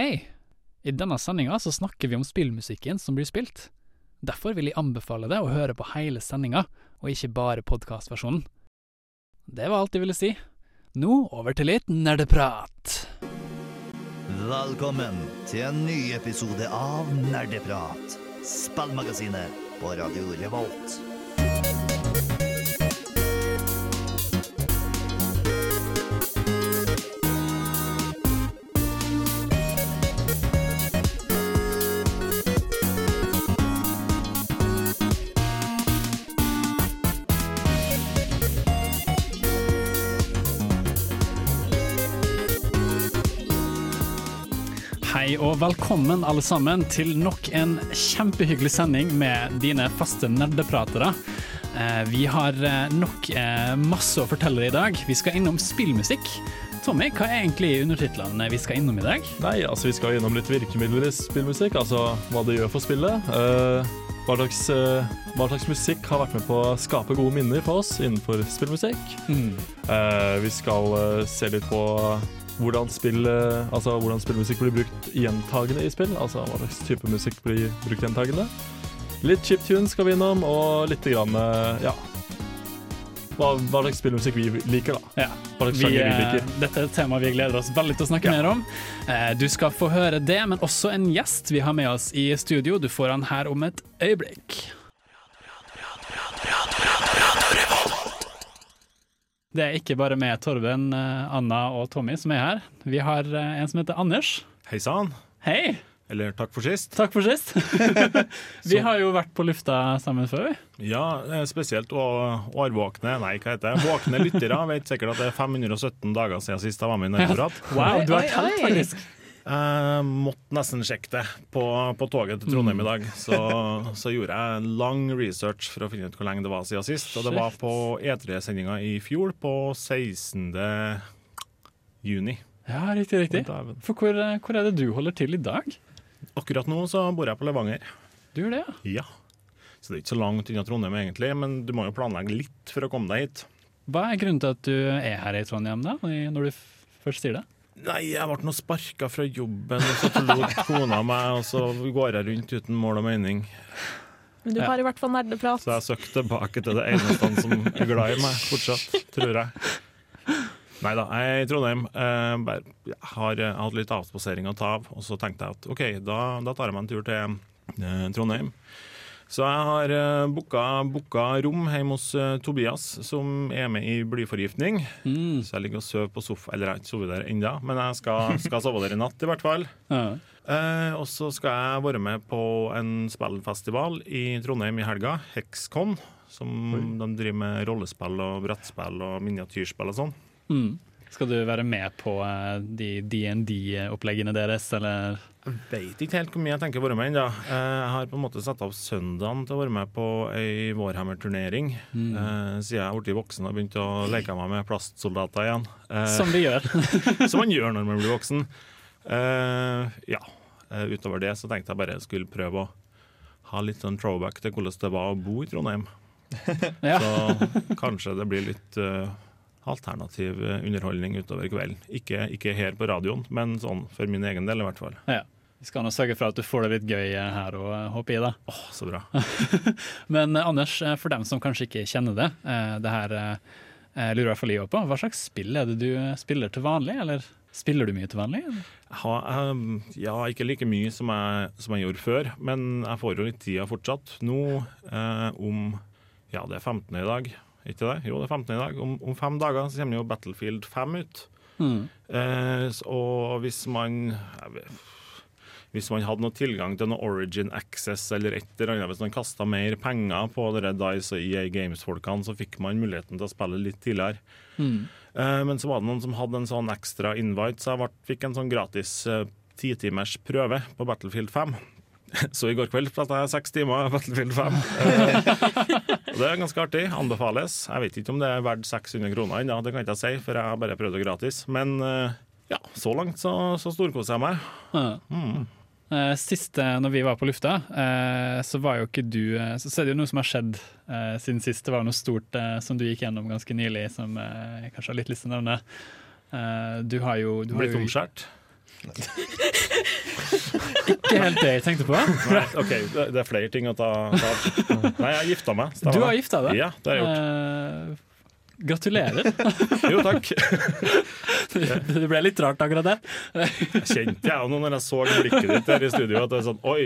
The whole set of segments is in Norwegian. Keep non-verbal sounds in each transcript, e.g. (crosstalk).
Hei! I denne sendinga så snakker vi om spillmusikken som blir spilt. Derfor vil jeg anbefale deg å høre på hele sendinga, og ikke bare podkastversjonen. Det var alt jeg ville si. Nå over til litt nerdeprat. Velkommen til en ny episode av Nerdeprat. Spillmagasinet på Radio Revolt. Og velkommen alle sammen til nok en kjempehyggelig sending med dine faste nerdepratere. Eh, Vi har eh, nok eh, masse å fortelle i dag. Vi skal innom spillmusikk. Tommy, hva er egentlig undertitlene vi skal innom i dag? Nei, altså vi skal innom litt virkemidler i spillmusikk, altså hva det gjør for spillet. Eh, hva, slags, hva slags musikk har vært med på å skape gode minner for oss innenfor spillmusikk. Eh, vi skal se litt på hvordan, spill, eh, altså hvordan spillmusikk blir brukt gjentagende i spill. Altså hva slags type musikk blir brukt gjentagende. Litt chiptune skal vi innom, og litt grann, eh, ja hva, hva slags spillmusikk vi liker, da. Ja. Hva slags Vi, vi eh, liker. dette er et tema vi gleder oss veldig til å snakke Ja. mer om. Eh, Du skal få høre det, men også en gjest vi har med oss i studio. Du får han her om et øyeblikk. Det er ikke bare med Torben, eh, Anna og Tommy som er her. Vi har eh, en som heter Anders. Hei sann, Hei! eller takk for sist. Takk for sist. (laughs) vi har jo vært på lufta sammen før, vi. Ja, spesielt årvåkne, nei, hva heter det, våkne lyttere vet sikkert at det er 517 dager siden sist jeg var med i (laughs) Nerdeprat. Wow, du har oi, telt, faktisk. Jeg måtte nesten sjekke det på, på toget til Trondheim i dag, så, så gjorde jeg lang research for å finne ut hvor lenge det var siden sist. Og det var på E3-sendinga i fjor, på 16. juni. Ja, riktig, riktig. For hvor, eh, hvor er det du holder til i dag? Akkurat nå så bor jeg på Levanger. Du gjør det, ja. Ja. Så det er ikke så langt unna Trondheim egentlig, men du må jo planlegge litt for å komme deg hit. Hva er grunnen til at du er her i Trondheim, da, når du først sier det? Nei, jeg ble nå sparka fra jobben, og så forlot (laughs) kona meg, og så går jeg rundt uten mål og mening. Men du Ja. har i hvert fall nerdeprat. Så jeg søkte tilbake til det eneste som er glad i meg fortsatt, tror jeg. Nei da, jeg er i Trondheim. Eh, bare, jeg har eh, hatt litt avspasering å ta av, og så tenkte jeg at OK, da, da tar jeg meg en tur til eh, Trondheim. Så jeg har uh, booka, rom hjemme hos eh, Tobias, som er med i blyforgiftning. Mm. Så jeg ligger og sover på sofa, eller jeg har ikke sovet der ennå, men jeg skal, skal sove der i natt i hvert fall. Ja. Eh, og så skal jeg være med på en spillfestival i Trondheim i helga, Hexcon. Som de driver med rollespill og brettspill og miniatyrspill og sånn. Mm. Skal du være med på de DND-oppleggene deres, eller? Jeg vet ikke helt hvor mye jeg tenker å være med ennå. Jeg har på en måte satt av søndagen til å være med på ei Warhammer-turnering. Mm. Eh, siden jeg er blitt voksen og begynt å leke meg med plastsoldater igjen. Eh, Som vi gjør. (laughs) som man gjør når man blir voksen. Eh, ja. Utover det så tenkte jeg bare jeg skulle prøve å ha litt sånn throwback til hvordan det var å bo i Trondheim. (laughs) Ja. Så kanskje det blir litt alternativ eh, underholdning utover kvelden. Ikke, ikke her på radioen, men sånn for min egen del i hvert fall. ja. Vi skal nå sørge for at du får det litt gøy eh, her og eh, hoppe i det. Åh, så bra. (laughs) Men Anders, for dem som kanskje ikke kjenner det, det her eh, lurer i hvert fall på. Hva slags spill er det du spiller til vanlig, eller spiller du mye til vanlig? eller? Jeg har, eh, ja, ikke like mye som jeg, som jeg gjorde før, men jeg får jo litt tida fortsatt. Nå eh, om Ja, det er 15. i dag. Ikke det? Jo, det er 15. i dag. Om, om fem dager så kommer jo Battlefield 5 ut. Mm. Eh, og hvis man vet, Hvis man hadde noe tilgang til noe Origin Access eller et eller annet, hvis man kasta mer penger på Red Dice og EA Games-folkene, så fikk man muligheten til å spille litt tidligere. Mm. Eh, men så var det noen som hadde en sånn ekstra invite, så jeg ble, fikk en sånn gratis eh, titimers prøve på Battlefield 5. (laughs) Så i går kveld spilte jeg seks timer Battlefield 5. (laughs) (laughs) Det er ganske artig. Anbefales. Jeg vet ikke om det er verdt 600 kroner ennå, det kan jeg ikke si, for jeg har bare prøvd det gratis. Men eh, ja, så langt så, så storkoser jeg meg. Mm. Siste, eh, når vi var på lufta, eh, så var jo ikke du Så er det jo noe som har skjedd siden sist. Det var noe stort som du gikk gjennom ganske nylig, som jeg kanskje har litt lyst til å nevne. Du har jo, du har Blitt jo omskjært. Ikke helt det jeg tenkte på. Nei, ok, Det er flere ting å ta av. Nei, jeg har gifta meg. Stemmer. Du har gifta deg? Ja, det har jeg gjort. Uh, gratulerer. Jo, takk. (laughs) det ble litt rart akkurat. Jeg kjente jeg nå når jeg så blikket ditt her i studio, at det er sånn Oi,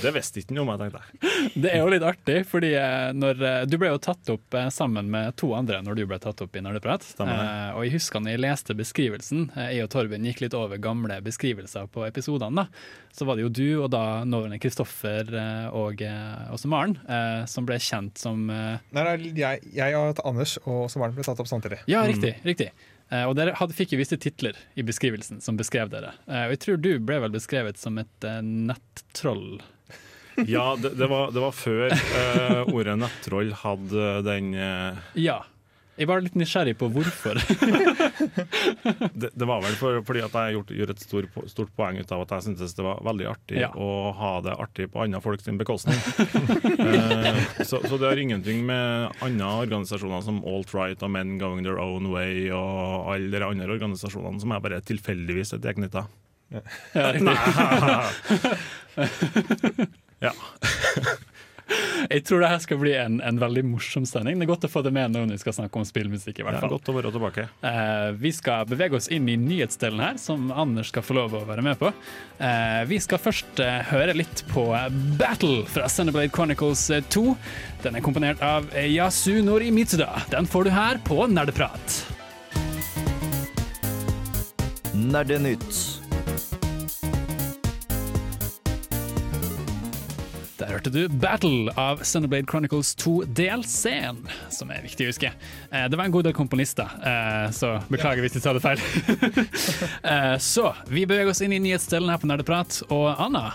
det visste ikke noe om jeg tenkte. Det er jo litt artig, fordi eh, når, eh, du ble jo tatt opp eh, sammen med to andre når du ble tatt opp i Nerdeprat. Det. Eh, og jeg husker når jeg leste beskrivelsen, jeg og Torben gikk litt over gamle beskrivelser på episodene, da. Så var det jo du og da nåværende Kristoffer og også Maren eh, som ble kjent som eh, Nei, nei, jeg, jeg og Anders og også Maren ble tatt opp samtidig. Ja, riktig. riktig. Eh, og dere hadde, fikk jo visse titler i beskrivelsen som beskrev dere. Eh, og jeg tror du ble vel beskrevet som et eh, nettroll. Ja, det, det, var, det var før uh, ordet nettroll hadde den uh, Ja. Jeg var litt nysgjerrig på hvorfor. (laughs) det, det var vel for, fordi at jeg gjort, gjør et stor, stort poeng ut av at jeg syntes det var veldig artig Ja. å ha det artig på andre folk sin bekostning. uh, så, så det har ingenting med andre organisasjoner som Alt-Right og Men Going Their Own Way og alle de andre organisasjonene som jeg bare tilfeldigvis er tilknytta. Ja. Ja. (laughs) Jeg tror det her skal bli en, en veldig morsom sending. Det er godt å få det med når vi skal snakke om spillmusikk. i hvert er Ja, godt å være tilbake. Uh, vi skal bevege oss inn i nyhetsdelen her, som Anders skal få lov å være med på. Uh, vi skal først uh, høre litt på Battle fra Xenoblade Chronicles eh, 2. Den er komponert av Yasunori Mitsuda. Den får du her på Nerdeprat. Nerdenytt. Hørte du Battle av Sunderblade Chronicles 2 DLC-en, som er viktig å huske. Eh, Det var en god del komponister, eh, så beklager hvis jeg sa det feil. (laughs) Eh, Så vi beveger oss inn i nyhetsdelen her på Nerdeprat. Og Anna,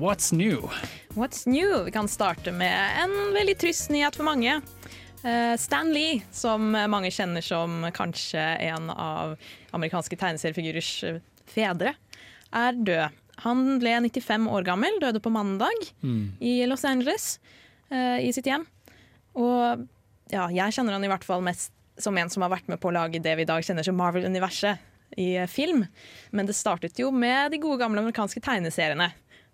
what's new? What's new? Vi kan starte med en veldig trist nyhet for mange. Stan Lee, som mange kjenner som kanskje en av amerikanske tegneseriefigurers fedre, er død. Han ble 95 år gammel, døde på mandag i Los Angeles, uh, i sitt hjem. Og ja, jeg kjenner han i hvert fall mest som en som har vært med på å lage det vi i dag kjenner som Marvel-universet i eh, film. Men det startet jo med de gode gamle amerikanske tegneseriene.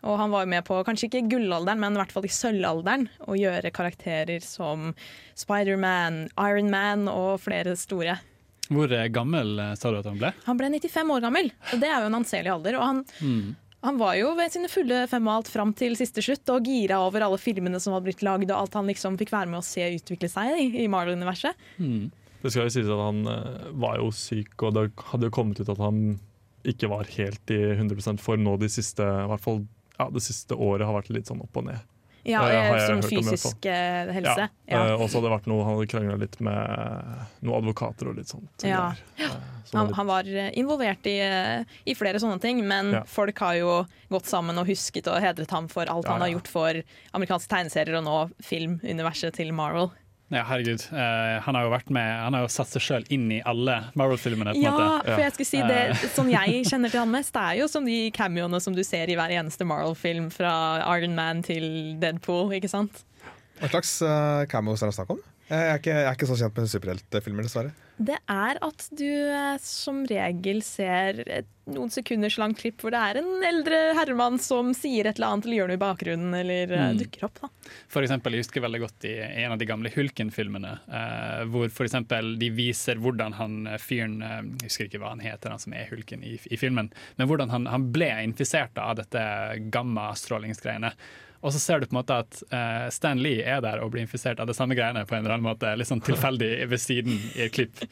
Og han var med på, kanskje ikke gullalderen, men i hvert fall i sølvalderen, å gjøre karakterer som Spiderman, Iron Man og flere store. Hvor eh, gammel sa du at han ble? Han ble 95 år gammel, og det er jo en anselig alder. Og han, han var jo ved sine fulle fem og alt fram til siste slutt, og gira over alle filmene som hadde blitt lagd, og alt han liksom fikk være med å se utvikle seg i, i Marvel-universet. Det skal jo sies at han eh, var jo syk, og det hadde jo kommet ut at han ikke var helt i 100% form nå de siste i hvert fall, ja, det siste året har vært litt sånn opp og ned. Ja, Ja, ja, sånn fysisk eh, helse. Ja. Ja. Eh, og så hadde det vært noe, han hadde krangla litt med noen advokater og litt sånt. Ja. Han, han var involvert i, i flere sånne ting, men Ja. folk har jo gått sammen og husket og hedret ham for alt Ja, han har gjort for amerikanske tegneserier og nå filmuniverset til Marvel. Ja, herregud. Uh, han har jo vært med Han har jo satt seg sjøl inn i alle Marvel-filmene. Ja, måte. for jeg skulle si det (laughs) som jeg kjenner til han mest, det er jo som de cameoene som du ser i hver eneste Marvel-film, fra Iron Man til Deadpool, ikke sant? Hva slags uh, cameos er det snakk om? Jeg er, ikke, jeg er ikke så kjent med superheltfilmer, dessverre. Det er at du eh, som regel ser et noen sekunders langt klipp hvor det er en eldre herremann som sier et eller annet eller gjør noe i bakgrunnen, eller eh, Mm. dukker opp. da. For eksempel, jeg husker veldig godt i en av de gamle Hulken-filmene, eh, hvor for eksempel de viser hvordan han fyren Jeg husker ikke hva han heter, han som er Hulken i, i filmen, men hvordan han, han ble infisert av dette gamma-strålingsgreiene. Og så ser du på en måte at uh, Stan Lee er der og blir infisert av det samme greiene på en eller annen måte, litt sånn tilfeldig ved siden i et klipp.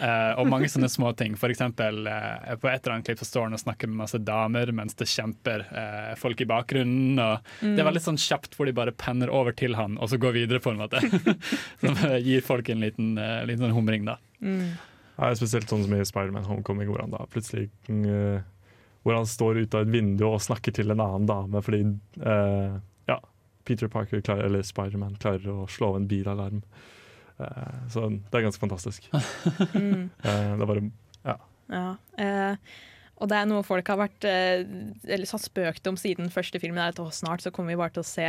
Uh, og mange sånne små ting. For eksempel eh, på et eller annet klipp så står han og snakker med masse damer mens det kjemper uh, folk i bakgrunnen. Og Det var litt sånn kjapt hvor de bare penner over til han og så går videre, på en måte. (laughs) Som gir folk en liten, liten sånn humring, da. Ja, spesielt sånn som i Spiderman Homecoming, hvor han da plutselig eh, Hvor han står ute av et vindu og snakker til en annen dame fordi eh, ja, Peter Parker klarer, eller Spiderman klarer å slå av en bilalarm. Eh, så det er ganske fantastisk. (laughs) Mm. Eh, det er bare Ja. Eh, og det er noe folk har vært eh, Eller satt spøkt om siden første filmen. er at å, Snart så kommer vi bare til å se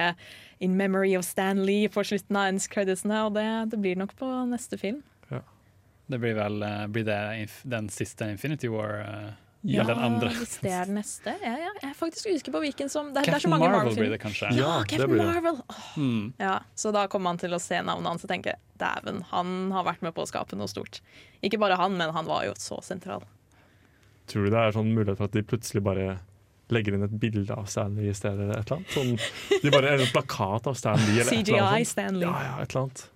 In Memory of Stan Lee på slutten av ends-creditsene, og det, det blir nok på neste film. Det blir vel blir det den siste Infinity War? eh, Ja, den andre. Hvis det er den neste. Ja, ja. Jeg er faktisk usikker på hvilken som Det, er- det er så Captain mange Marvel blir Marvel-filmer. det kanskje. Ja, det Captain blir det. Marvel! Mm. Ja, så da kommer man til å se navnet hans og tenke dæven, han har vært med på å skape noe stort. Ikke bare han, men han var jo så sentral. Tror du det er sånn mulighet for at de plutselig bare legger inn et bilde av Stanley i stedet? eller et eller annet? Sånn, de bare eller en plakat av Stanley eller et eller CGI annet (laughs) sånt. Stanley. Ja, ja, et eller annet.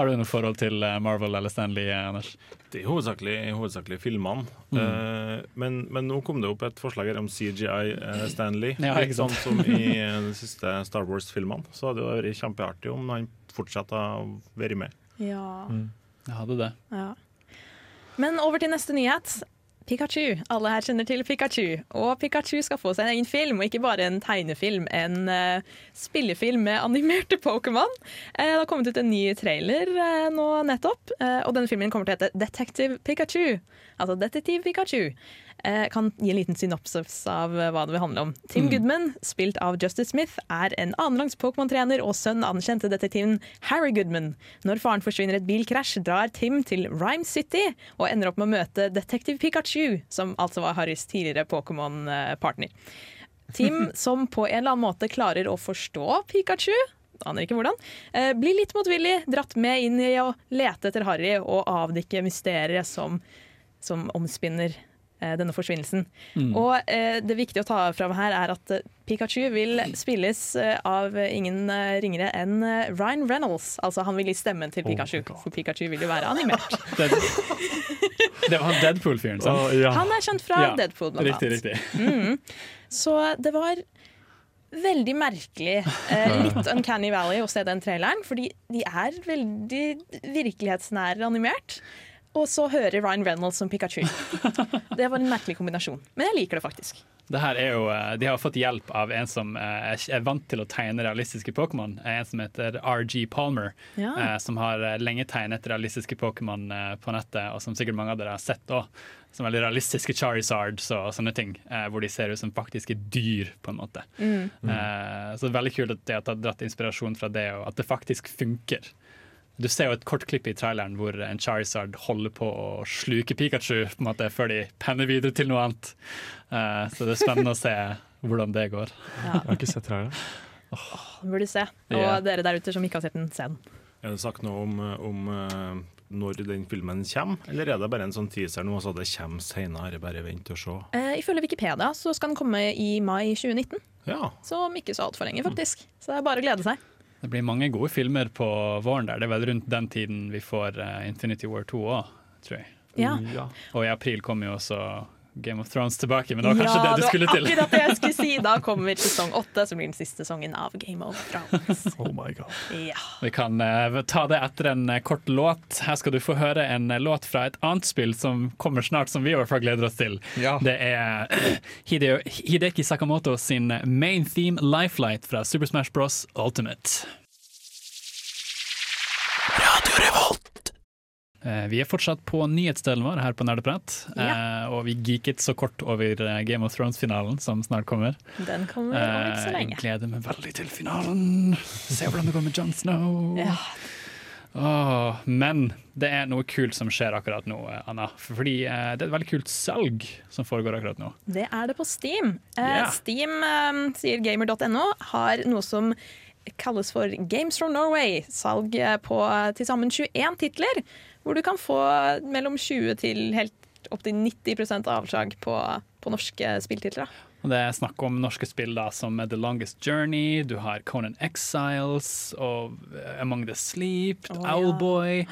Har du noe forhold til eh, Marvel eller Stanley, eh, Anders? Det er hovedsakelig, hovedsakelig filmene. Mm. Uh, men, men nå kom det opp et forslag her om CGI uh, Stanley. Ja, Litt sånn som i (laughs) de siste Star Wars-filmene. Så hadde det vært kjempeartig om han fortsatte å være med. Ja, Jeg hadde det. ja. Men over til neste nyhet. Pikachu. Alle her kjenner til Pikachu. Og Pikachu skal få seg en egen film, og ikke bare en tegnefilm. En uh, spillefilm med animerte Pokémon. Uh, det har kommet ut en ny trailer uh, nå nettopp, og denne filmen kommer til å hete Detective Pikachu. Altså Detektiv Pikachu. Eh, kan gi en liten synopsis av eh, hva det vil handle om. Tim Goodman, spilt av Justice Smith, er en annenrangs Pokémon-trener og sønn av den kjente detektiven Harry Goodman. Når faren forsvinner i et bilkrasj, drar Tim til Rhyme City og ender opp med å møte detektiv Pikachu, som altså var Harrys tidligere Pokémon-partner. Tim, (laughs) som på en eller annen måte klarer å forstå Pikachu, aner ikke hvordan, eh, blir litt motvillig dratt med inn i å lete etter Harry og avdekke mysteriet som, som omspinner denne forsvinnelsen. Og eh, det viktige å ta fram her er at eh, Pikachu vil spilles eh, av ingen eh, ringere enn eh, Ryan Reynolds. Altså han vil gi stemmen til Pikachu, for Pikachu vil jo være animert. (laughs) Det, det var han Deadpool-fyren, sant? Oh, ja. Han er kjent fra Ja, Deadpool, blant Riktig, annet. riktig. Så det var veldig merkelig, eh, litt Uncanny Valley å se den traileren, fordi de er veldig virkelighetsnære animert. Og så hører Ryan Reynolds som Pikachu. (laughs) Det var en merkelig kombinasjon. Men jeg liker det faktisk. Det her er jo, eh, de har fått hjelp av en som eh, er vant til å tegne realistiske Pokémon. En som heter RG Palmer, Ja. eh, som har eh, lenge tegnet realistiske Pokémon eh, på nettet, og som sikkert mange av dere har sett òg. Som veldig realistiske Charizards og sånne ting, eh, hvor de ser ut som faktiske dyr, på en måte. Mm. så det er veldig kult at de har tatt- dratt inspirasjon fra det, og at det faktisk funker. Du ser jo et kort klipp i traileren hvor en Charizard holder på å sluke Pikachu på en måte, før de penner videre til noe annet. Uh, så det er spennende å se hvordan det går. Jeg har ikke sett traileren. Oh. burde se. Og yeah. dere der ute som ikke har sett den, se den. Er det sagt noe om, om eh, når den filmen kommer, eller er det bare en sånn teaser nå, så det kommer senere? Bare vent og se. Eh, ifølge Wikipedia så skal den komme i mai 2019, Ja. så om ikke så altfor lenge, faktisk. Så det er bare å glede seg. Det blir mange gode filmer på våren der. Det er vel rundt den tiden vi får eh, Infinity War 2 òg, tror jeg. Ja. Ja. Og i april kommer jo også Game of Thrones tilbake, men det var kanskje det du skulle til. Ja, det var akkurat det jeg skulle si. Da (laughs) kommer sesong åtte, som blir den siste sesongen av Game of Thrones. (laughs) Oh my god. Ja. Vi kan uh, ta det etter en eh, kort låt. Her skal du få høre en eh, låt fra et annet spill som kommer snart, som vi i hvert fall gleder oss til. Ja. Det er (clears throat) Hideo, Hideki Sakamoto sin main theme Lifelight fra Super Smash Bros. Ultimate. Eh, Vi er fortsatt på nyhetsdelen vår her på Nerdeprat, eh, og vi geeket så kort over eh, Game of Thrones-finalen som snart kommer. Den kommer om ikke så Eh, Jeg lenge. gleder meg veldig til finalen. Se hvordan det går med Jon Snow. Ja. Åh, men det er noe kult som skjer akkurat nå, eh, Anna. Fordi eh, det er et veldig kult salg som foregår akkurat nå. Det er det på Steam. Eh, Ja. Steam, eh, sier gamer.no, har noe som kalles for Games from Norway. Salg eh, på eh, til sammen 21 titler, hvor du kan få mellom 20 til helt opptil 90% avslag på, på norske spilltitler. Og Det er snakk om norske spill da, som The Longest Journey, du har Conan Exiles og eh, Among the Sleep, ja. Owlboy,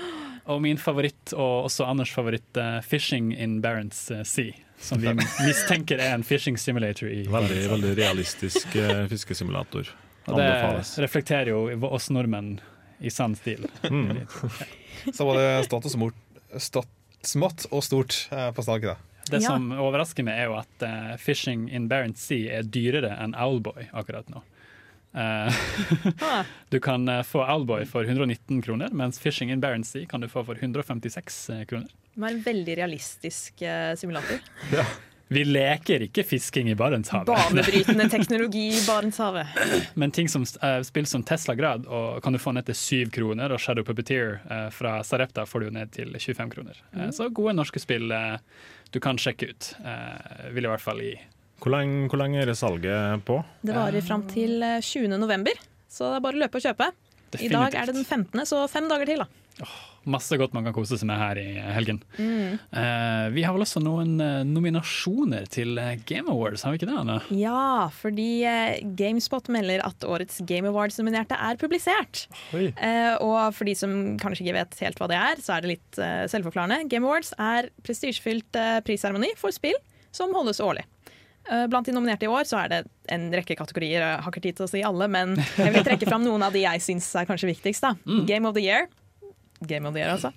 og min favoritt, og også Anders favoritt, uh, Fishing in Barents eh, Sea. Som vi (laughs) mistenker er en fishing simulator i Veldig, veldig realistisk uh, fiskesimulator. Og det reflekterer jo oss nordmenn i sann stil. Mm. Så var det status og smort, smått og stort eh, på salget. da. Det Ja. som overrasker meg, er jo at uh, Fishing in Barents Sea er dyrere enn Owlboy akkurat nå. Eh, Ah. (laughs) du kan uh, få Owlboy for 119 kroner, mens Fishing in Barents Sea kan du få for 156 kroner. Det var en veldig realistisk simulator. simulator. Vi leker ikke fisking i Barentshavet, Banebrytende teknologi i Barentshavet. (clears throat) men ting som uh, spill som Tesla Grad og kan du få ned til 7 kroner, og Shadow Puppeteer uh, fra Sarepta får du ned til 25 kroner. Eh, så gode norske spill. du kan sjekke ut. Eh, vil i hvert fall gi Hvor lenge, hvor lenge er det salget på? Det varer fram til eh, 20. november, så det er bare å løpe og kjøpe. I dag er det den 15., så fem dager til, da. Masse godt man kan kose seg med her i helgen. Eh, vi har vel også noen eh, nominasjoner til eh, Game Awards, har vi ikke det? Anne? Ja, fordi GameSpot melder at årets Game Awards-nominerte er publisert. Eh, og for de som kanskje ikke vet helt hva det er, så er det litt uh, selvforklarende. Game Awards er prestisjefylt prisseremoni for spill som holdes årlig. Eh, Blant de nominerte i år så er det en rekke kategorier. Jeg har ikke tid til å si alle, men jeg vil trekke fram noen av de jeg syns er kanskje viktigst. da. Game of the Year. Game of the Year, altså.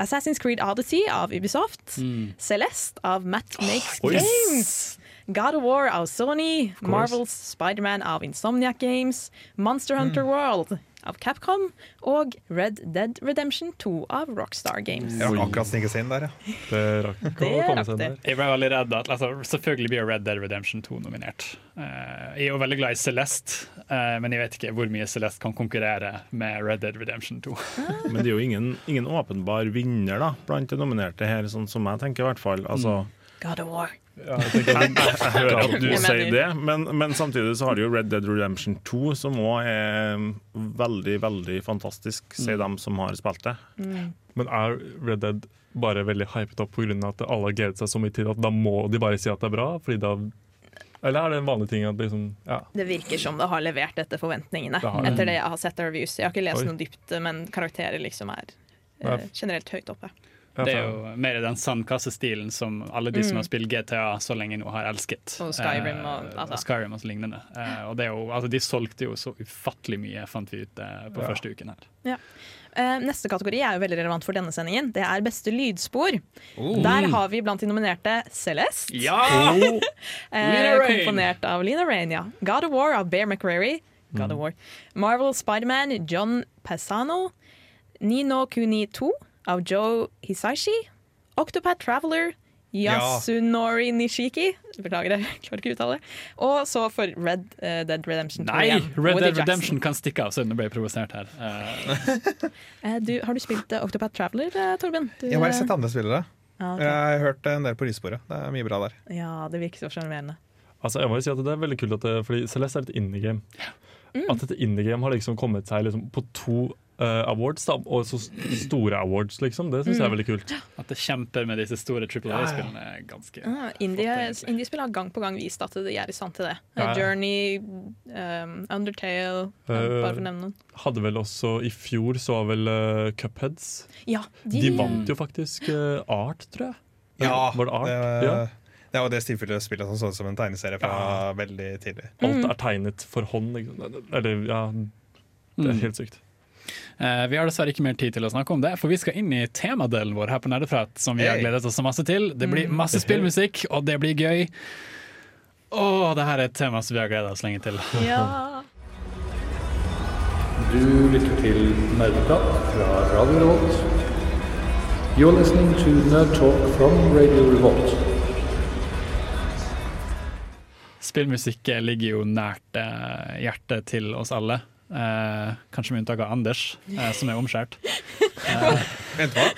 Assassin's Creed Odyssey av Ubisoft. Celeste av Matt Makes Oi. Games. God of War av Sony. Marvels Spiderman av Insomniac Games. Monster Hunter World av Capcom. Og Red Dead Redemption 2 av Rockstar Games. Jeg rakk akkurat snike seg inn der, ja. Det rakk å Det komme rakk seg der. Jeg ble veldig redd at altså, Selvfølgelig blir Red Dead Redemption 2 nominert. Eh, jeg er jo veldig glad i Celeste, eh, men jeg vet ikke hvor mye Celeste kan konkurrere med Red Dead Redemption 2. Men det er jo ingen, ingen åpenbar vinner da, blant de nominerte her, sånn som jeg tenker i hvert fall. Altså, God of War. Ja, jeg jeg, (laughs) jeg hører at du sier det, men, men samtidig så har du jo Red Dead Redemption 2, som òg er veldig, veldig fantastisk, sier dem som har spilt det. Men er Red Dead bare veldig hypet opp pga. at alle har gledet seg så mye til at da må de bare si at det er bra? Fordi da Eller er det en vanlig ting at liksom Ja. Det virker som det har levert etter forventningene. Det det. Etter det jeg har sett av reviews. Jeg har ikke lest Oi. noe dypt, men karakterer liksom er eh, generelt høyt oppe. Ja, Det er jo mer i den sandkassestilen som alle de som har spilt GTA så lenge nå, har elsket. Og Skyrim og- altså. og, Skyrim og så lignende. Eh, og det er jo, altså, de solgte jo så ufattelig mye, fant vi ut eh, på Ja. første uken her. Eh, neste kategori er jo veldig relevant for denne sendingen. Det er beste lydspor. Oh. Der har vi blant de nominerte Celeste. Ja! (laughs) Eh, komponert av Lina Rain, ja. God of War av Bear McRary. God of War. Marvel Spiderman, John Passano. Nino Kuni 2 av Joe Hisaishi. Octopath Traveler, Yasunori Nishiki. Beklager, (laughs) jeg klarer ikke å uttale det. Og så for Red uh, Dead Redemption 2 Nei! igjen. Red Dead Jackson. Redemption kan stikke av, så du ble provosert her. Eh, (laughs) Eh, du, har du spilt Octopath Traveler, Torben? Du, Jeg har bare sett andre spillere. ah, ok. Jeg har hørt en del på lyssporet. Det er mye bra der. Ja, det virker så sjarmerende. Altså, jeg må jo si at det er veldig kult at det, fordi Celeste er et indie-game. At et indie-game har liksom kommet seg liksom på to eh, awards, da, og så store awards, liksom, det syns jeg er veldig kult. (gasps) at det kjemper med disse store Triple A-spillene, er ganske Ah, flott, Indie- egentlig. Indiespill har gang på gang vist at de er i stand til det. Ja, ja. Journey, um, Undertale, uh, bare for å nevne noen. Hadde vel også i fjor så var vel uh, Cupheads. Ja, de, De vant jo faktisk eh, Art, tror jeg. Ja, Var det Art? det, Ja. Ja, var det stivfylte spillet som så ut som en tegneserie fra veldig tidlig. Alt er tegnet for hånd. Eller, ja Det er Mm. helt sykt. Eh, vi har dessverre ikke mer tid til å snakke om det, for vi skal inn i temadelen vår her på Nerdeprat, som vi har gledet oss så masse til. Det blir masse spillmusikk, og det blir gøy. Å, det her er et tema som vi har gleda oss lenge til. ja. Du lytter til Nerdeprat fra Radio Revolt. You're listening to Nerd Talk from Radio Revolt. Spillmusikk ligger jo nært eh, hjertet til oss alle. Eh, kanskje med unntak av Anders, eh, som er omskjært. (laughs) Vent, hva?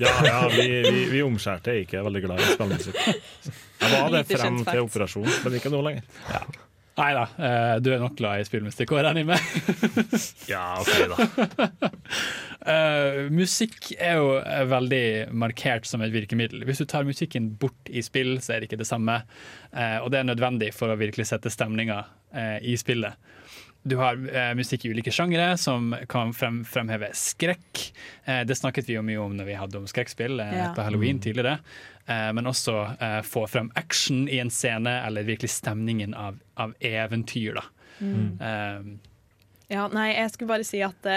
Ja, ja vi, vi, vi omskjærte er ikke veldig glad i spillmusikk. Jeg var det frem til operasjon, men ikke nå lenger. Nei da, eh, du er nok glad i spillmusikk, og regner jeg med. Ja, ok da. (laughs) Eh, musikk er jo eh, veldig markert som et virkemiddel. Hvis du tar musikken bort i spill, så er det ikke det samme. Eh, og det er nødvendig for å virkelig sette stemninga eh, i spillet. Du har eh, musikk i ulike sjangere som kan frem, fremheve skrekk. Eh, det snakket vi jo mye om når vi hadde om skrekkspill eh, Ja. på halloween tidligere. Eh, men også eh, få frem action i en scene, eller virkelig stemningen av, av eventyr. Da. Eh, ja, nei, jeg skulle bare si at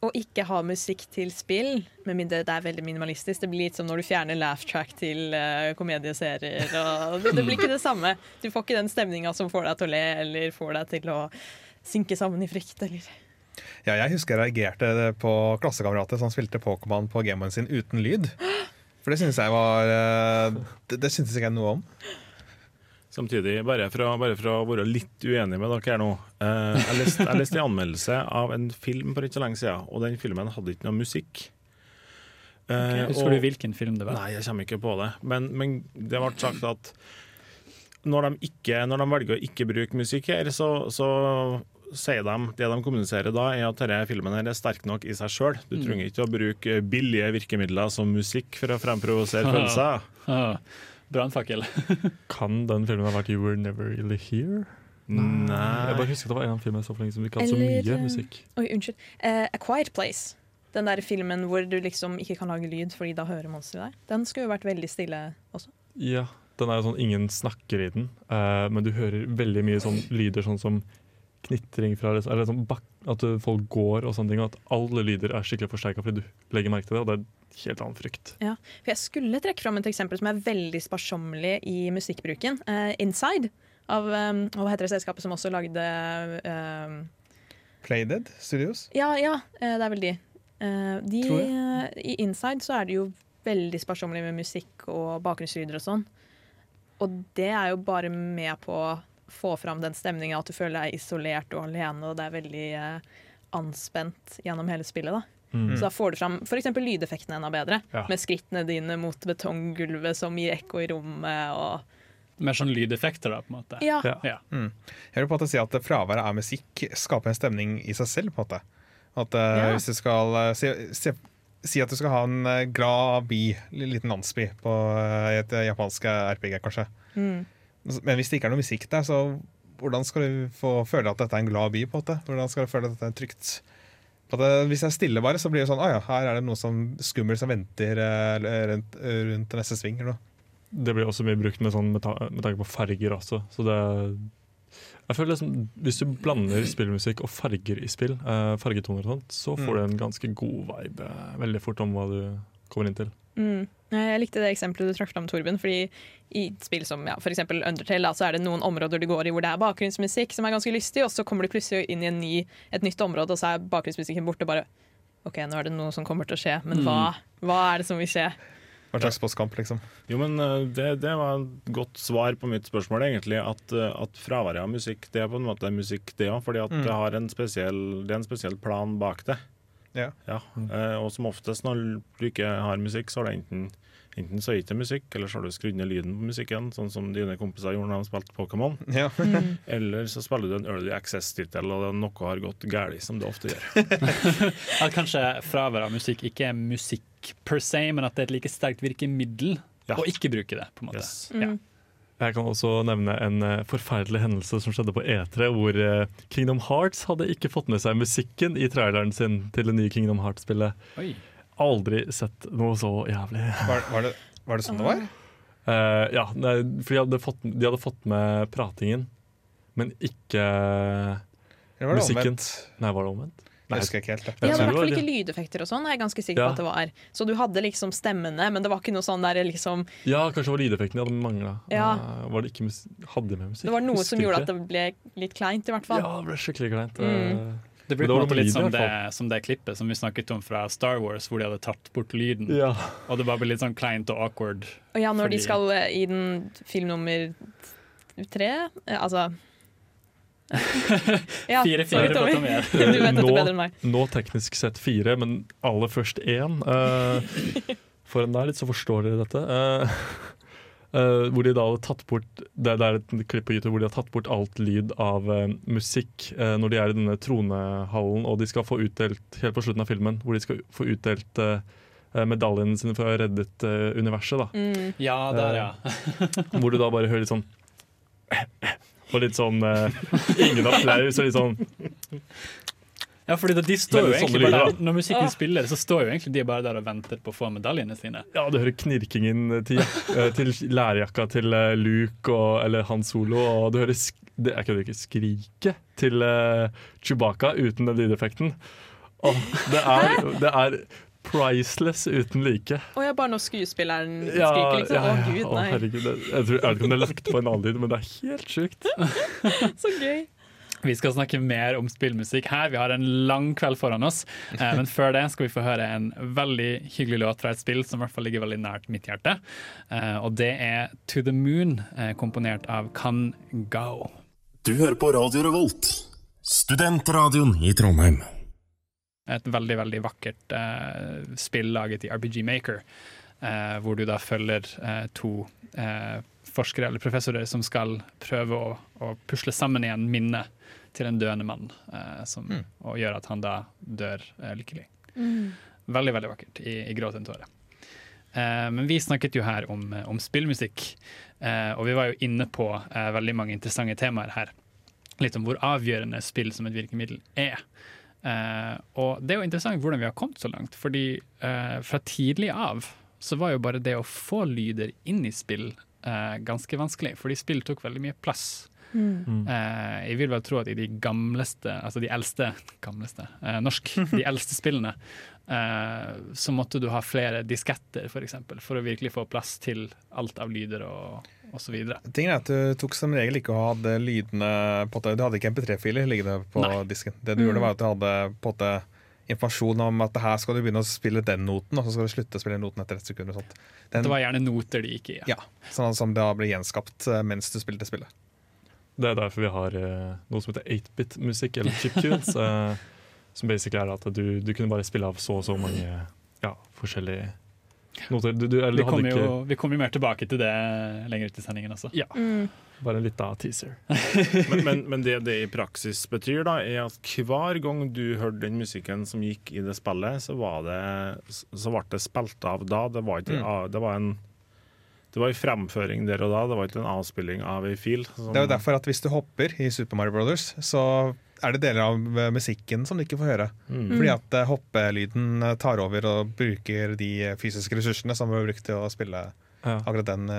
å ikke ha musikk til spill, med mindre det er veldig minimalistisk, det blir litt som når du fjerner laugh track til uh, komedieserier. Det, det blir ikke det samme. Du får ikke den stemninga som får deg til å le, eller får deg til å synke sammen i frykt. Eller. Ja, jeg husker jeg reagerte på klassekamerater som spilte Pokémon på Gameboyen sin uten lyd. For det synes jeg var eh, Det, det syntes ikke jeg noe om. Samtidig, bare for, å, bare for å være litt uenig med dere her nå. Eh, jeg leste jeg leste en anmeldelse av en film for ikke så lenge siden, og den filmen hadde ikke noe musikk. Eh, Husker og- du hvilken film det var? Nei, jeg kommer ikke på det. Men, men det ble sagt at når de, ikke, når de velger å ikke bruke musikk her, så, så sier de det de kommuniserer da, er at denne filmen her er sterk nok i seg sjøl. Du Mm. trenger ikke å bruke billige virkemidler som musikk for å fremprovosere følelser. Brannfakkel. (laughs) Kan den filmen ha vært You Were Never Really Here? Nei. Jeg bare husker det var en film jeg så for lenge siden som ikke hadde så mye eh, musikk. Oi, unnskyld. Uh, A Quiet Place. Den der filmen hvor du liksom ikke kan lage lyd fordi da hører monsteret deg. Den skulle jo vært veldig stille også. Ja, den er sånn ingen snakker i den, uh, men du hører veldig mye sånn lyder sånn som knitring fra liksom, Eller sånn bak, at folk går og sånne ting, og at alle lyder er skikkelig forsterka fordi du legger merke til det, og det er helt annen frykt. Ja, for Jeg skulle trekke fram et eksempel som er veldig sparsommelig i musikkbruken. Uh, Inside, av um, hva heter det selskapet som også lagde uh, Playdead Studios. Ja, ja, eh, det er vel de. Eh, de Tror I Inside så er det jo veldig sparsommelig med musikk og bakgrunnslyder og sånn. Og det er jo bare med på å få fram den stemninga at du føler deg isolert og alene, og det er veldig eh, anspent gjennom hele spillet. da. Mm. Så da får du fram f.eks. lydeffektene enda bedre, Ja. med skrittene dine mot betonggulvet som gir ekko i rommet. og Mer sånn lydeffekter, da, på en måte. Ja, Ja. Ja. Jeg vil på en måte si at fraværet av musikk skaper en stemning i seg selv. på en måte. At uh, Ja. Hvis du skal uh, se, si, si at du skal ha en eh, glad by, en liten landsby på eh, et eh, japansk RPG, kanskje. Mm. Men hvis det ikke er noe musikk der, så hvordan skal du få føle at dette er en glad by? på en måte? Hvordan skal du føle at dette er trygt? Det, hvis jeg er stille bare, så blir det sånn Å ja, her er det noe som skummelt som venter eh, rundt, rundt neste sving. eller noe. Det blir også mye brukt med, sånn, med, ta med tanke på farger også. Så det jeg føler liksom, Hvis du blander spillmusikk og farger i spill, uh, fargetoner og sånt, så får Mm. du en ganske god vibe eh, veldig fort om hva du kommer inn til. Mm. Jeg likte det eksempelet du trakk fram, Torben. fordi i spill som ja, eksempel Undertale, da, så er det noen områder du går i hvor det er bakgrunnsmusikk som er ganske lystig, og så kommer du plutselig inn i en ny, et nytt område, og så er bakgrunnsmusikken borte. Bare OK, nå er det noe som kommer til å skje, men hva, hva er det som vil skje? Hva slags postkamp, liksom. Jo, men eh, det, det var et godt svar på mitt spørsmål, egentlig. At, eh, at fraværet av musikk, det er på en måte musikk, det òg. Fordi at Mm. det, har en spesiell, det er en spesiell plan bak det. Ja. eh, og som oftest når du ikke har musikk, så er det enten Enten så er det ikke musikk, eller så har du skrudd ned lyden på musikken, sånn som dine kompiser gjorde når de spilte Pokémon. Ja. Eller så spiller du en Early Access-tittel, og det- noe har gått galt, som det ofte gjør. (laughs) At kanskje fravær av musikk ikke er musikk per se, men at det er et like sterkt virkemiddel Ja. å ikke bruke det. på en måte. Yes. Ja. Mm. Jeg kan også nevne en eh, forferdelig hendelse som skjedde på E3, hvor eh, Kingdom Hearts hadde ikke fått med seg musikken i traileren sin til det nye Kingdom Hearts-spillet. Aldri sett noe så jævlig. Var, var, det, var det sånn det var? Uh, ja, nei, for de hadde, fått, de hadde fått med pratingen, men ikke var det musikken. omvendt? Nei, var det omvendt? Jeg husker ikke helt. det. De hadde i hvert fall ikke lydeffekter og sånn, er jeg ganske sikker Ja. på at det var. Så du hadde liksom stemmene, men det var ikke noe sånn der liksom Ja, kanskje det var lydeffekten de hadde mangla. Ja. var det ikke mus hadde de med musikk? Det var noe som gjorde ikke. at det ble litt kleint, i hvert fall. Ja, det ble skikkelig kleint. Mm. Det blir på en måte litt som det, som det klippet som vi snakket om fra Star Wars, hvor de hadde tatt bort lyden. ja. Og det bare ble litt sånn kleint og awkward. Og ja, når de skal eh, i den film nummer tre eh, Altså (laughs) ja, Fire, sorry, fire Tommy. Tommy. (laughs) Du vet dette Nå- bedre enn meg. Nå teknisk sett fire, men aller først én. Uh, (laughs) for en der litt, så forstår dere dette. Eh, eh, hvor de da hadde tatt bort det, det er et klipp på YouTube hvor de har tatt bort alt lyd av uh, musikk uh, når de er i denne tronehallen og de skal få utdelt helt på slutten av filmen, hvor de skal få utdelt medaljene sine for å ha reddet universet. da Mm. Ja, der, ja. Hvor du da bare hører litt sånn (laughs) Og litt sånn Ingen (laughs) applaus og litt sånn Ja, fordi de står jo egentlig bare der, Når musikken spiller, så står jo egentlig de bare der og venter på å få medaljene sine. Ja, du hører knirkingen til, eh, til lærjakka til eh, Luke og, eller Han Solo, og du hører sk det jeg kødder ikke skriket til uh, Chewbacca uten den lydeffekten. Det, er, det er priceless uten like. Og ja, bare når skuespilleren Ja, skriker, liksom. ja, Å gud, gud, Å, nei. herregud, det, jeg, tror, jeg vet ikke om det er lagt på en annen lyd, men det er helt sjukt. (laughs) Så gøy. Vi skal snakke mer om spillmusikk her. Vi har en lang kveld foran oss. Eh, men før det skal vi få høre en veldig hyggelig låt fra et spill som i hvert fall ligger veldig nært mitt hjerte. Eh, og det er To The Moon, eh, komponert av Kan Gao. Du hører på Radio Revolt, studentradioen i Trondheim. Et veldig veldig vakkert spill laget i RPG Maker, hvor du da følger eh, to eh, forskere eller professorer som skal prøve å, å pusle sammen igjen minnet til en døende mann, eh, som, Mm. og gjør at han da dør eh, lykkelig. Veldig, veldig vakkert. I, i gråt en tåre. Eh, men vi snakket jo her om, om spillmusikk, eh, og vi var jo inne på eh, veldig mange interessante temaer her. Litt om hvor avgjørende spill som et virkemiddel er. Eh, og det er jo interessant hvordan vi har kommet så langt, fordi eh, fra tidlig av så var jo bare det å få lyder inn i spill eh, ganske vanskelig, fordi spill tok veldig mye plass. Eh, jeg vil vel tro at i de gamleste, altså de eldste (laughs) gamleste, eh, norsk, (laughs) de eldste spillene, eh, så måtte du ha flere disketter for eksempel, for å virkelig få plass til alt av lyder og, osv. Tingen er at Du tok som regel ikke å ha lydene på Du hadde ikke MP3-filer liggende på Nei. disken. Det du gjorde var at du hadde på en måte informasjon om at her skal du begynne å spille den noten, og så skal du slutte å spille den noten etter et sekund. sånt. Den, Det var gjerne noter de gikk i. ja, sånn som da ble gjenskapt eh, mens du spilte spillet. Det er derfor vi har eh, noe som heter 8-bit-musikk, eller chiptunes. (laughs) eh, som basically er at du, du kunne bare spille av så og så mange ja, forskjellige noter. Du, du, eller, Vi kommer jo, ikke vi kommer jo mer tilbake til det lenger ut i sendingen også. Ja, Mm. Bare en liten teaser. (laughs) Men, men, men det det i praksis betyr, da, er at hver gang du hørte den musikken som gikk i det spillet, så, var det, så ble det spilt av da. Det var, ikke, Mm. det var en det var en fremføring der og da, det var ikke en avspilling av ei fil. Som... Det er jo derfor at hvis du hopper i Super Mario Brothers, så er det deler av eh, musikken som du ikke får høre. Mm. Fordi at eh, hoppelyden eh, tar over og bruker de fysiske ressursene som vi brukt til å spille Ja. akkurat den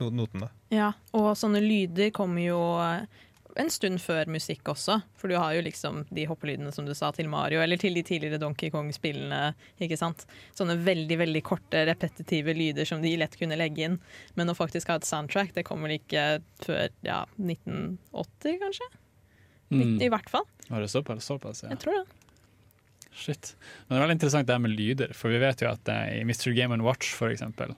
notene. Ja, og sånne lyder kommer jo eh, en stund før musikk også. For du har jo liksom de hoppelydene som du sa til Mario, eller til de tidligere Donkey Kong-spillene. ikke sant? Sånne veldig veldig korte, repetitive lyder som de lett kunne legge inn. Men å faktisk ha et soundtrack, det kommer ikke før ja, 1980, kanskje? Mm. I hvert fall. Var det såpass? såpass ja. Jeg tror det. Shit. Men det er veldig interessant det her med lyder, for vi vet jo at eh, i Mr. Game Watch for eksempel,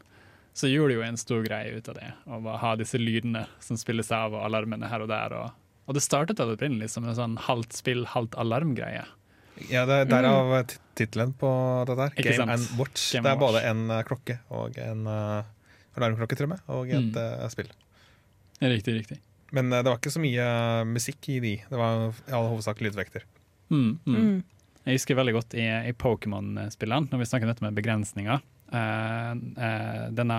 så gjorde de jo en stor greie ut av det. Å ha disse lydene som spilles av, og alarmene her og der. Og, og det startet da opprinnelig som en sånn halvt spill, halvt alarm-greie. Ja, det er Derav mm. tittelen på dette her. Ikke Game and Watch. Game det er både en eh, klokke og en uh, alarmklokke, og med, og et Mm. eh, spill. Riktig, riktig. Men det var ikke så mye musikk i de. Det var i all hovedsak lydvekter. Mm, mm. Mm. Jeg husker veldig godt i, i Pokémon-spillene, når vi snakker dette med begrensninger. Eh, eh, denne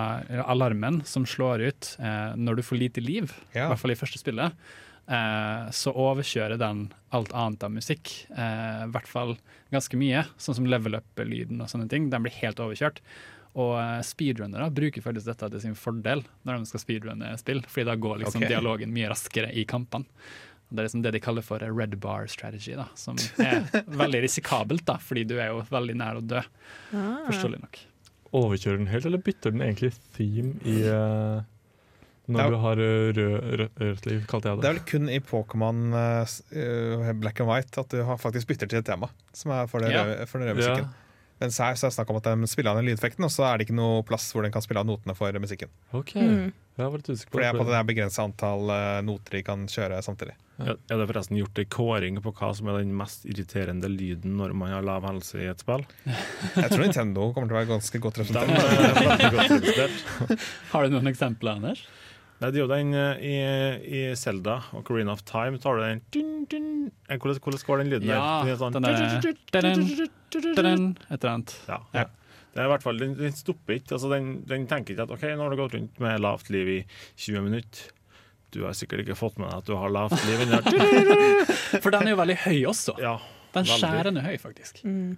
alarmen som slår ut eh, når du får lite liv, i hvert fall i første spillet, eh, så overkjører den alt annet av musikk. eh, I hvert fall ganske mye, sånn som level up-lyden og sånne ting. Den blir helt overkjørt. Og speedrunnere bruker faktisk dette til sin fordel når de skal speedrunne spill, fordi da går liksom okay. dialogen mye raskere i kampene. Det er liksom det de kaller for red bar strategy, da, som er (laughs) veldig risikabelt, da, fordi du er jo veldig nær å dø, Ah. forståelig nok. Overkjører den helt, eller bytter den egentlig theme i uh, Når Ja. du har eh, rød, rød, rødt liv, kalte jeg Det det. er vel kun i Pokémon uh, Black and White at du har faktisk bytter til et tema, som er for, det Ja. røde, for den røde musikken. Mens her så er det snakk om at de spiller av den lydeffekten, og så er det ikke noe plass hvor den kan spille av notene for musikken. Ok, Mm. jeg var litt usikker på For det er på det. der begrensa antall eh, noter de kan kjøre samtidig. Ja, Er det forresten gjort en kåring på hva som er den mest irriterende lyden når man har lav helse i et spill? Jeg tror Nintendo kommer til å være ganske godt (laughs) representert. (laughs) Har du noen eksempler, Anders? Nei, det er jo den eh, i, i Zelda og Carina of Time. tar du den dun, dun. Eh, Hvordan, hvordan går den lyden Ja, der? Det er sånn- den er Et eller annet. Ja, Ja. ja. Det er i hvert fall, Den, den stopper ikke. altså den, den tenker ikke at OK, nå har du gått rundt med lavt liv i 20 minutter. Du har sikkert ikke fått med deg at du har lavt liv. (laughs) For den er jo veldig høy også. ja, Den skjærende høy, faktisk. Mm.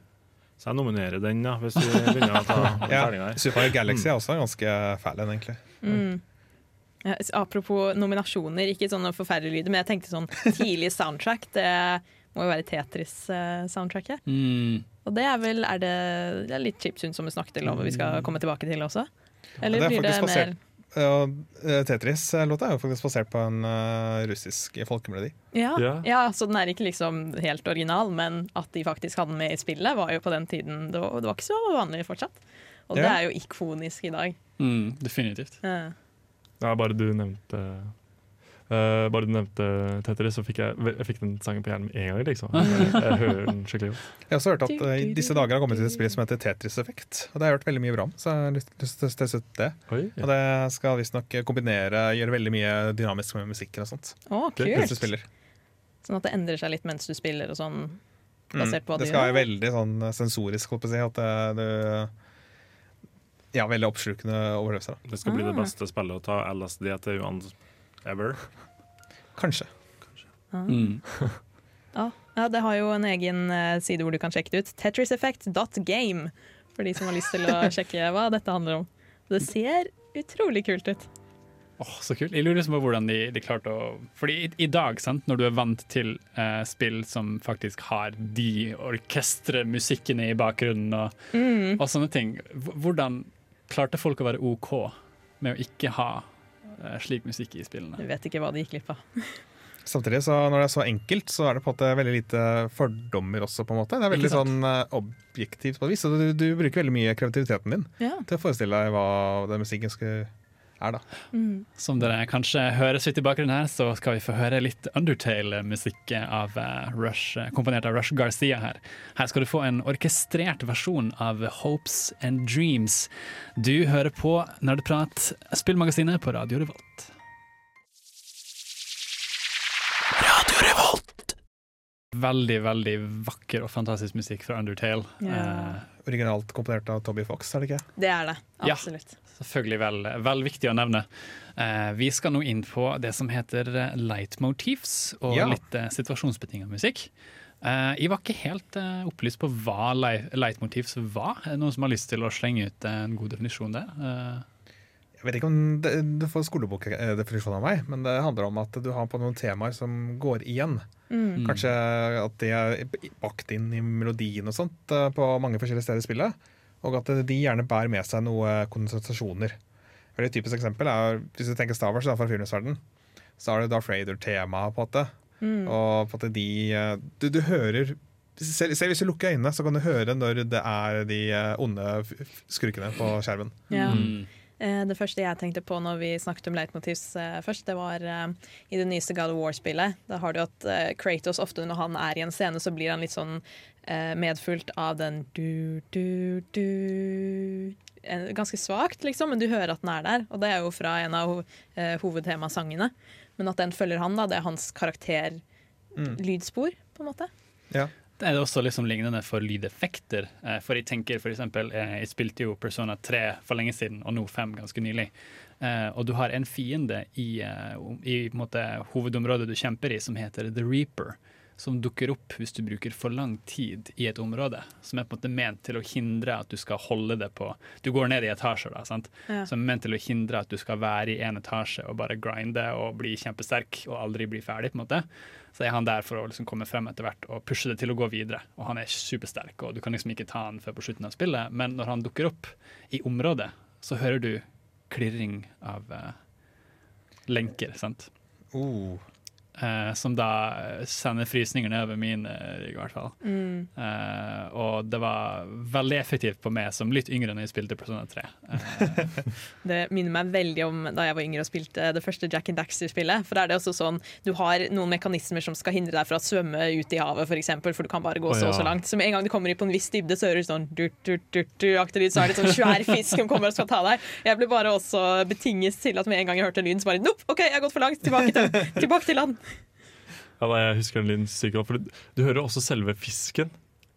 Så jeg nominerer den, da, hvis du begynner å ta (laughs) Ja. Super Galaxy er også ganske fæl egentlig. Mm. Ja, apropos nominasjoner, ikke sånne forferdelige lyder, men jeg tenkte sånn (laughs) tidlig soundtrack. Det må jo være Tetris-soundtracket. Mm. Og det er vel er det, det er litt chiptune som vi snakket om, og vi skal komme tilbake til også? Eller det er blir det mer basert- Og eh, Tetris-låta er jo faktisk basert på en uh, russisk folkemelodi. ja, Ja. ja, så den er ikke liksom helt original, men at de faktisk hadde den med i spillet, var jo på den tiden Det var, det var ikke så vanlig fortsatt. Og det er jo ikonisk i dag. Mm, definitivt. Ja. Ja, bare du nevnte uh, bare du nevnte Tetris, så fikk jeg, jeg fikk den sangen på hjernen med en gang. liksom. Jeg, (laughs) jeg hører den skikkelig godt. Jeg har også hørt at uh, i disse dager har kommet til et spill som heter Tetris-effekt. Og det har jeg hørt veldig mye bra om, så jeg har lyst lyst til å teste ut det. Oi, Og det skal visstnok kombinere, gjøre veldig mye dynamisk med musikken og sånt. Å, kult! Hvis du. Sånn at det endrer seg litt mens du spiller og sånn. Mm. Basert på hva Det skal være veldig sånn sensorisk, holdt på å si. At det, du Ja, veldig oppslukende overlevelse. da. Det skal bli det Ah. beste spillet å ta LSD til Johan ever. Kanskje. Mm. Ja, (laughs) ja, det har jo en egen eh, side hvor du kan sjekke det ut. Tetriseffect.game, for de som har lyst til å (laughs) sjekke hva dette handler om. Det ser utrolig kult ut. Åh, så kult. Jeg lurer liksom på hvordan de, de klarte å Fordi i, i dag, sant, når du er vant til eh, spill som faktisk har de orkestremusikkene i bakgrunnen og, Mm. og sånne ting, hvordan klarte folk å være OK med å ikke ha eh, slik musikk i spillene? Du vet ikke hva de gikk glipp av. (laughs) Samtidig, så når det er så enkelt, så er det på en måte veldig lite fordommer også. på en måte. Det er veldig sånn eh, objektivt på et vis. Du, du bruker veldig mye kreativiteten din Ja. til å forestille deg hva den musikken skal, er. da. Mm. Som dere kanskje høres ut i bakgrunnen her, så skal vi få høre litt Undertale-musikk av eh, Rush, eh, komponert av Rush Garcia her. Her skal du få en orkestrert versjon av Hopes and Dreams. Du hører på Nerdprat, spillmagasinet på Radio Revolt. Radio Revolt! Veldig, veldig vakker og fantastisk musikk fra Undertale. Ja. Eh, Originalt komponert av Toby Fox, er det ikke? Det er det. Ja. Selvfølgelig vel, vel viktig å nevne. Eh, vi skal nå inn på det som heter leitmotifs, og Ja. litt eh, situasjonsbetinget musikk. Eh, jeg var ikke helt opplyst på hva leitmotivs var. Er det noen som har lyst til å slenge ut en god definisjon der? Eh, Jeg vet ikke om det, du får skolebokdefinisjon av meg, men det handler om at du har på noen temaer som går igjen. Mm. Kanskje at de er bakt inn i melodien og sånt på mange forskjellige steder i spillet. Og at de gjerne bærer med seg noen konsentrasjoner. Et veldig typisk eksempel er hvis du tenker Star Wars da, fra filmverdenen. Så har du Darth Vader-temaet på en måte. Mm. Og på en måte de eh, Du, du hører selv, selv hvis du lukker øynene, så kan du høre når det er de eh, onde skurkene på skjermen. Ja. mm. Eh, Det første jeg tenkte på når vi snakket om leitmotivs først, det var i det nyeste God of War-spillet. Da har du at Kratos ofte når han er i en scene, så blir han litt sånn medfulgt av den du, du, du Ganske svakt, liksom, men du hører at den er der. Og det er jo fra en av ho eh, hovedtemasangene. Men at den følger han, da, det er hans karakter-lydspor, på en måte. Ja. Det er også liksom lignende for lydeffekter. Eh, For jeg tenker for eksempel, eh, jeg spilte jo Persona 3 for lenge siden, og nå 5 ganske nylig. Eh, Og du har en fiende i, eh, i på en måte, hovedområdet du kjemper i, som heter The Reaper. Som dukker opp hvis du bruker for lang tid i et område. Som er på en måte ment til å hindre at du skal holde det på Du går ned i etasjer, da, sant? Ja. som er ment til å hindre at du skal være i en etasje og bare grinde og bli kjempesterk og aldri bli ferdig. på en måte. Så er han der for å liksom komme frem etter hvert og pushe det til å gå videre. Og han er supersterk, og du kan liksom ikke ta han før på slutten av spillet. Men når han dukker opp i området, så hører du klirring av uh, lenker, sant. Oh. Eh, som da sender frysninger nedover min eh, rygg, i hvert fall. Mm. Eh, og det var veldig effektivt på meg som litt yngre når jeg spilte Persona 3. Eh, (laughs) Det minner meg veldig om da jeg var yngre og spilte det første Jack and Daxter-spillet. For da er det også sånn, Du har noen mekanismer som skal hindre deg fra å svømme ut i havet, for, eksempel, for du kan bare gå oh, så og så langt. Så med en gang du kommer i på en viss dybde, så hører du sånn durt, durt, durt, lyd, så er det sånn svær (laughs) fisk som kommer og skal ta deg. Jeg ble bare også betinget til at med en gang jeg hørte lyden, så bare nope, OK, jeg har gått for langt. Tilbake til, (laughs) tilbake til land. Ja, nei, jeg husker den lyden sykt godt. For du, du hører også selve fisken.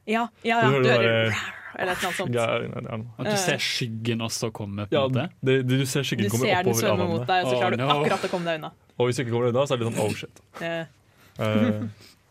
Ja, ja, ja. Du hører Du hører eller et eller noe sånt. Ja, ja, ja. at du ser skyggen også komme. på Ja, en måte. det, du ser Du skyggen komme ser den oppover av svømme mot vannet. deg, og så Oh, klarer du akkurat å komme deg unna. Og hvis du ikke kommer unna, så er det litt sånn oh shit. Eh, Eh,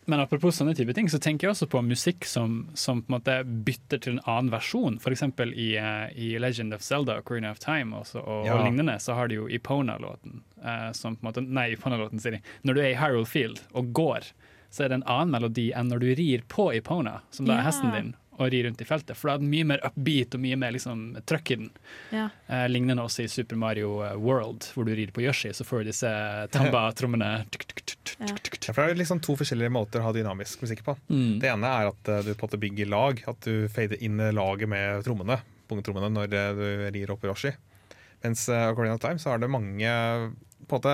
Men apropos sånne type ting, så tenker jeg også på musikk som, som på en måte bytter til en annen versjon. Eksempel i, uh, i Legend of Zelda og Corina of Time også, og, Ja. og lignende, så har de jo Ipona-låten. Uh, som på en måte, nei, Ipona-låten sier de. Når du er i Hyrule Field og går, så er det en annen melodi enn når du rir på Ipona, som da er Ja. hesten din, og rir rundt i feltet. For da det mye mer upbeat og mye mer liksom, trøkk i den. ja. Eh, lignende også i Super Mario eh, World, hvor du rir på Yoshi, så får du disse tamba-trommene. (laughs) Ja. Ja, for det er liksom to forskjellige måter å ha dynamisk musikk på. Mm. Det ene er at eh, du på en måte bygger lag, at du fader inn laget med trommene, pungetrommene når eh, du rir opp Yoshi. Mens uh, Ocarina of Time så er det mange på en måte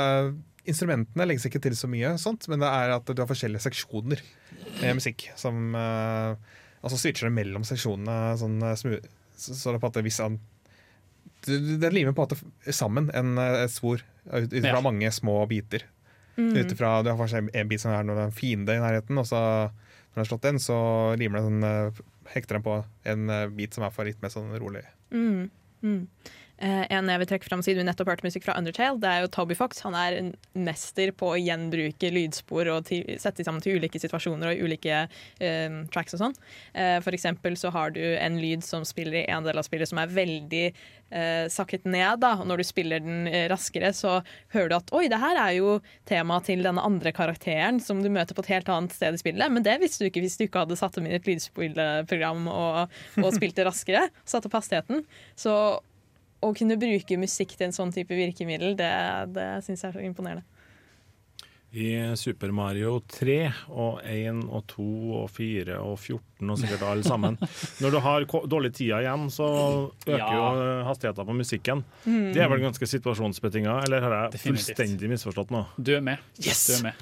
Instrumentene legges ikke til så mye, sånt, men det er at du har forskjellige seksjoner med musikk. Som eh, så switcher det mellom seksjonene sånn eh, så, så det er på at hvis han det, det limer på en måte sammen en, eh, et spor ut ut fra Ja. mange små biter. Ut ifra, du har kanskje en bit som er når det er en fiende i nærheten, og så når du har slått den, så limer den, eh, hekter den på en bit som er for litt mer sånn rolig. Mm. Mm. Eh, en jeg vil trekke fram siden vi nettopp hørte musikk fra Undertale, det er jo Toby Fox. Han er en mester på å gjenbruke lydspor og til, sette sammen til ulike situasjoner og ulike eh, tracks og sånn. Eh, for eksempel så har du en lyd som spiller i en del av spillet som er veldig eh, sakket ned. Da. Når du spiller den eh, raskere, så hører du at oi, det her er jo temaet til denne andre karakteren som du møter på et helt annet sted i spillet. Men det visste du ikke hvis du ikke hadde satt dem inn i et lydspillprogram og, og spilte raskere. Satte opp hastigheten. Så å kunne bruke musikk til en sånn type virkemiddel, det, det syns jeg er så imponerende. I Super Mario 3 og 1 og 2 og 4 og 14 og sikkert alle sammen. Når du har dårlig tida igjen, så øker Ja. jo hastigheten på musikken. Det er vel ganske situasjonsbetinga, eller har jeg Definitivt. fullstendig misforstått nå? Du er med. Yes! Du er med.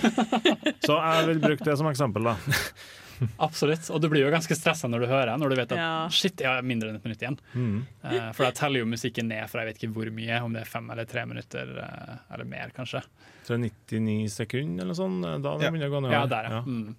(laughs) (laughs) Så jeg vil bruke det som eksempel, da. Absolutt. Og du blir jo ganske stressa når du hører, når du vet at Ja. shit, jeg har mindre enn et minutt igjen. Mm. Uh, for da teller jo musikken ned fra jeg vet ikke hvor mye, om det er fem eller tre minutter, uh, eller mer kanskje. Så 99 sekunder eller sånn, da det Ja. begynner å gå ned? Ja, der, ja. Mm.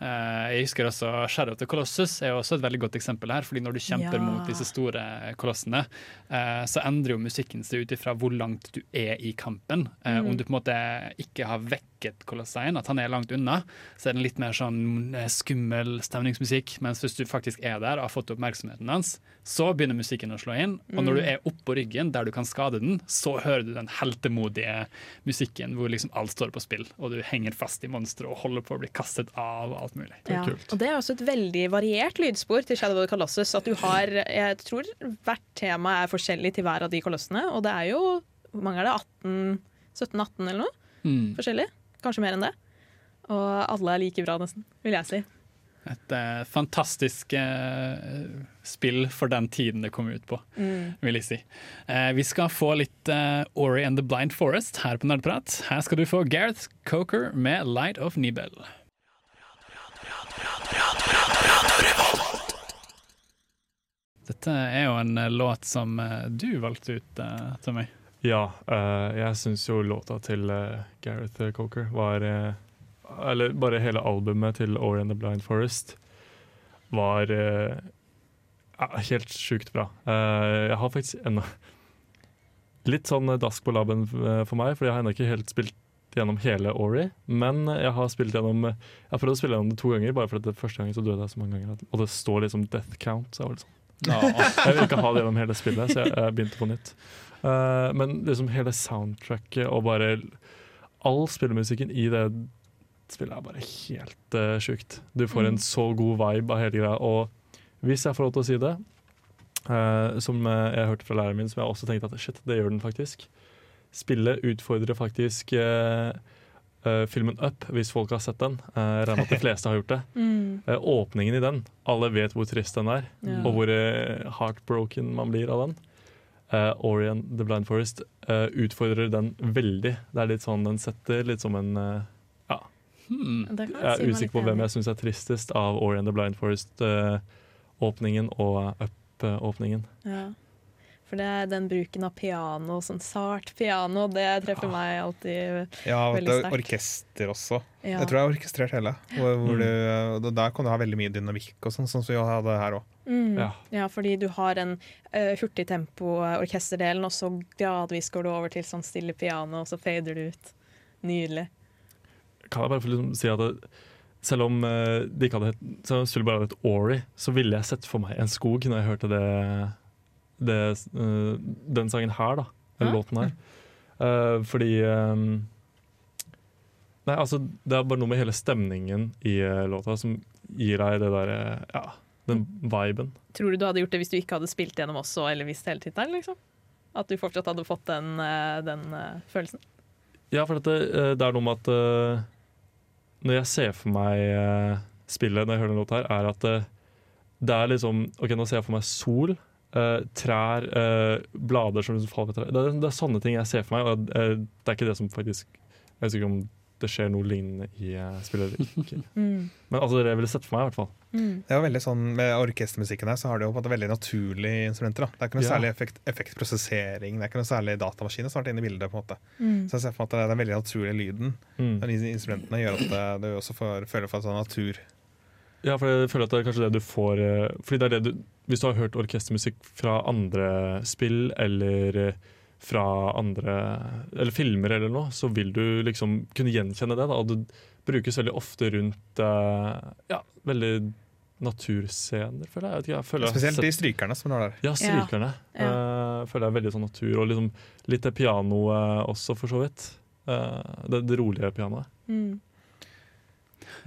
Uh, jeg husker også Shadow of the Colossus er jo også et veldig godt eksempel her. fordi når du kjemper Ja. mot disse store kolossene, uh, så endrer jo musikken seg ut ifra hvor langt du er i kampen. Eh, Om du på en måte ikke har vekket Colosseum, at han er langt unna, så er det litt mer sånn eh, skummel stemningsmusikk. Mens hvis du faktisk er der og har fått oppmerksomheten hans, så begynner musikken å slå inn. Og når du er oppå ryggen, der du kan skade den, så hører du den heltemodige musikken hvor liksom alt står på spill, og du henger fast i monsteret og holder på å bli kastet av og alt mulig. Ja. Og det er også et veldig variert lydspor til Shadow of the Colossus. At du har, jeg tror hvert tema er forskjellig til hver av de kolossene. Og det er jo hvor mange er det? 18, 17-18 eller noe? Mm. Forskjellig. Kanskje mer enn det. Og alle er like bra, nesten, vil jeg si. Et eh, fantastisk eh, spill for den tiden det kom ut på, vil jeg si. Eh, vi skal få litt eh, Ori and the Blind Forest her på Nerdprat. Her skal du få Gareth Coker med Light of Nibel. Dette er jo en eh, låt som eh, du valgte ut meg. Ja, Uh, jeg syns jo låta til uh, Gareth Coker var uh, Eller bare hele albumet til Ori and the Blind Forest var ja, helt sjukt bra. Jeg har faktisk ennå litt sånn dask på labben eh, for meg, for jeg har ennå ikke helt spilt gjennom hele Ori. Men jeg har spilt gjennom Jeg har prøvd å spille gjennom det to ganger, bare fordi det første gangen så døde jeg så mange ganger. Og det står liksom death count. Så jeg var litt sånn (laughs) jeg vil ikke ha det gjennom hele spillet, så jeg, jeg begynte på nytt. Eh, men liksom hele soundtracket og bare All spillemusikken i det spillet er bare helt uh, sjukt. Du får en så god vibe av hele greia. Og hvis jeg får lov til å si det, uh, som jeg hørte fra læreren min, som jeg også tenkte at shit, det gjør den faktisk. Spillet utfordrer faktisk uh, Uh, filmen Up, hvis folk har sett den. Uh, regner med at de (laughs) fleste har gjort det. Eh, åpningen i den, alle vet hvor trist den er, Ja. og hvor uh, heartbroken man blir av den. Uh, Orion The Blind Forest uh, utfordrer den veldig. Det er litt sånn, Den setter litt som en uh, ja. Hmm. Jeg er usikker på hvem jeg syns er tristest av Orion The Blind Forest-åpningen og Up-åpningen. Ja. For det er den bruken av piano, sånn sart piano, det treffer meg alltid. Ja, og Veldig det er orkester også. Ja. Jeg tror jeg har orkestrert hele. Hvor, hvor Mm. du, og der kan du ha veldig mye dynamikk, og sånn, sånn som vi hadde her òg. Mm. Ja. Ja, fordi du har en uh, hurtigtempo-orkesterdelen, og så gradvis går du over til sånn stille piano, og så fader du ut. Nydelig. Kan jeg bare få liksom si at det, selv om uh, det ikke hadde hett, selv om spillet bare hadde hett Ori, så ville jeg sett for meg en skog når jeg hørte det, det eh, den sangen her, da. Eller låten her. Uh, fordi um, Nei, altså, det er bare noe med hele stemningen i låta som gir deg det derre Ja, den viben. Tror du du hadde gjort det hvis du ikke hadde spilt gjennom også, eller visst hele tittelen? Liksom? At du fortsatt hadde fått den, den følelsen? Ja, for at det, er noe med at Når jeg ser for meg spillet når jeg hører den låta her, er at det er liksom OK, nå ser jeg for meg sol eh, trær, uh, blader som liksom faller på trær. Det, det er sånne ting jeg ser for meg, og uh, det er ikke det som faktisk Jeg vet ikke om det skjer noe lignende i uh, spillet. (laughs) Mm. Men altså, det jeg ville sett for meg, i hvert fall. Mm. Det er jo veldig sånn, Med orkestermusikken her så har du jo på en måte veldig naturlige instrumenter. da. Det er ikke noe Ja. særlig effekt, effektprosessering, det er ikke noe særlig datamaskiner som har vært inne i bildet. på en måte. Mm. Så jeg ser for meg at det er den veldig naturlige lyden. Mm. Den instrumentene gjør at det, du også får, føler for en sånn natur. Ja, for jeg føler at det er kanskje det du får Fordi det er det du Hvis du har hørt orkestermusikk fra andre spill eller eh, fra andre Eller filmer eller noe, så vil du liksom kunne gjenkjenne det. Da, og det brukes veldig ofte rundt eh, ja, veldig naturscener, føler jeg. jeg, vet ikke, jeg føler jeg har Spesielt de strykerne som er der. Ja, strykerne. Ja. Uh, føler jeg er veldig sånn natur. Og liksom litt det pianoet også, for så vidt. Uh, det, det rolige pianoet. Mm.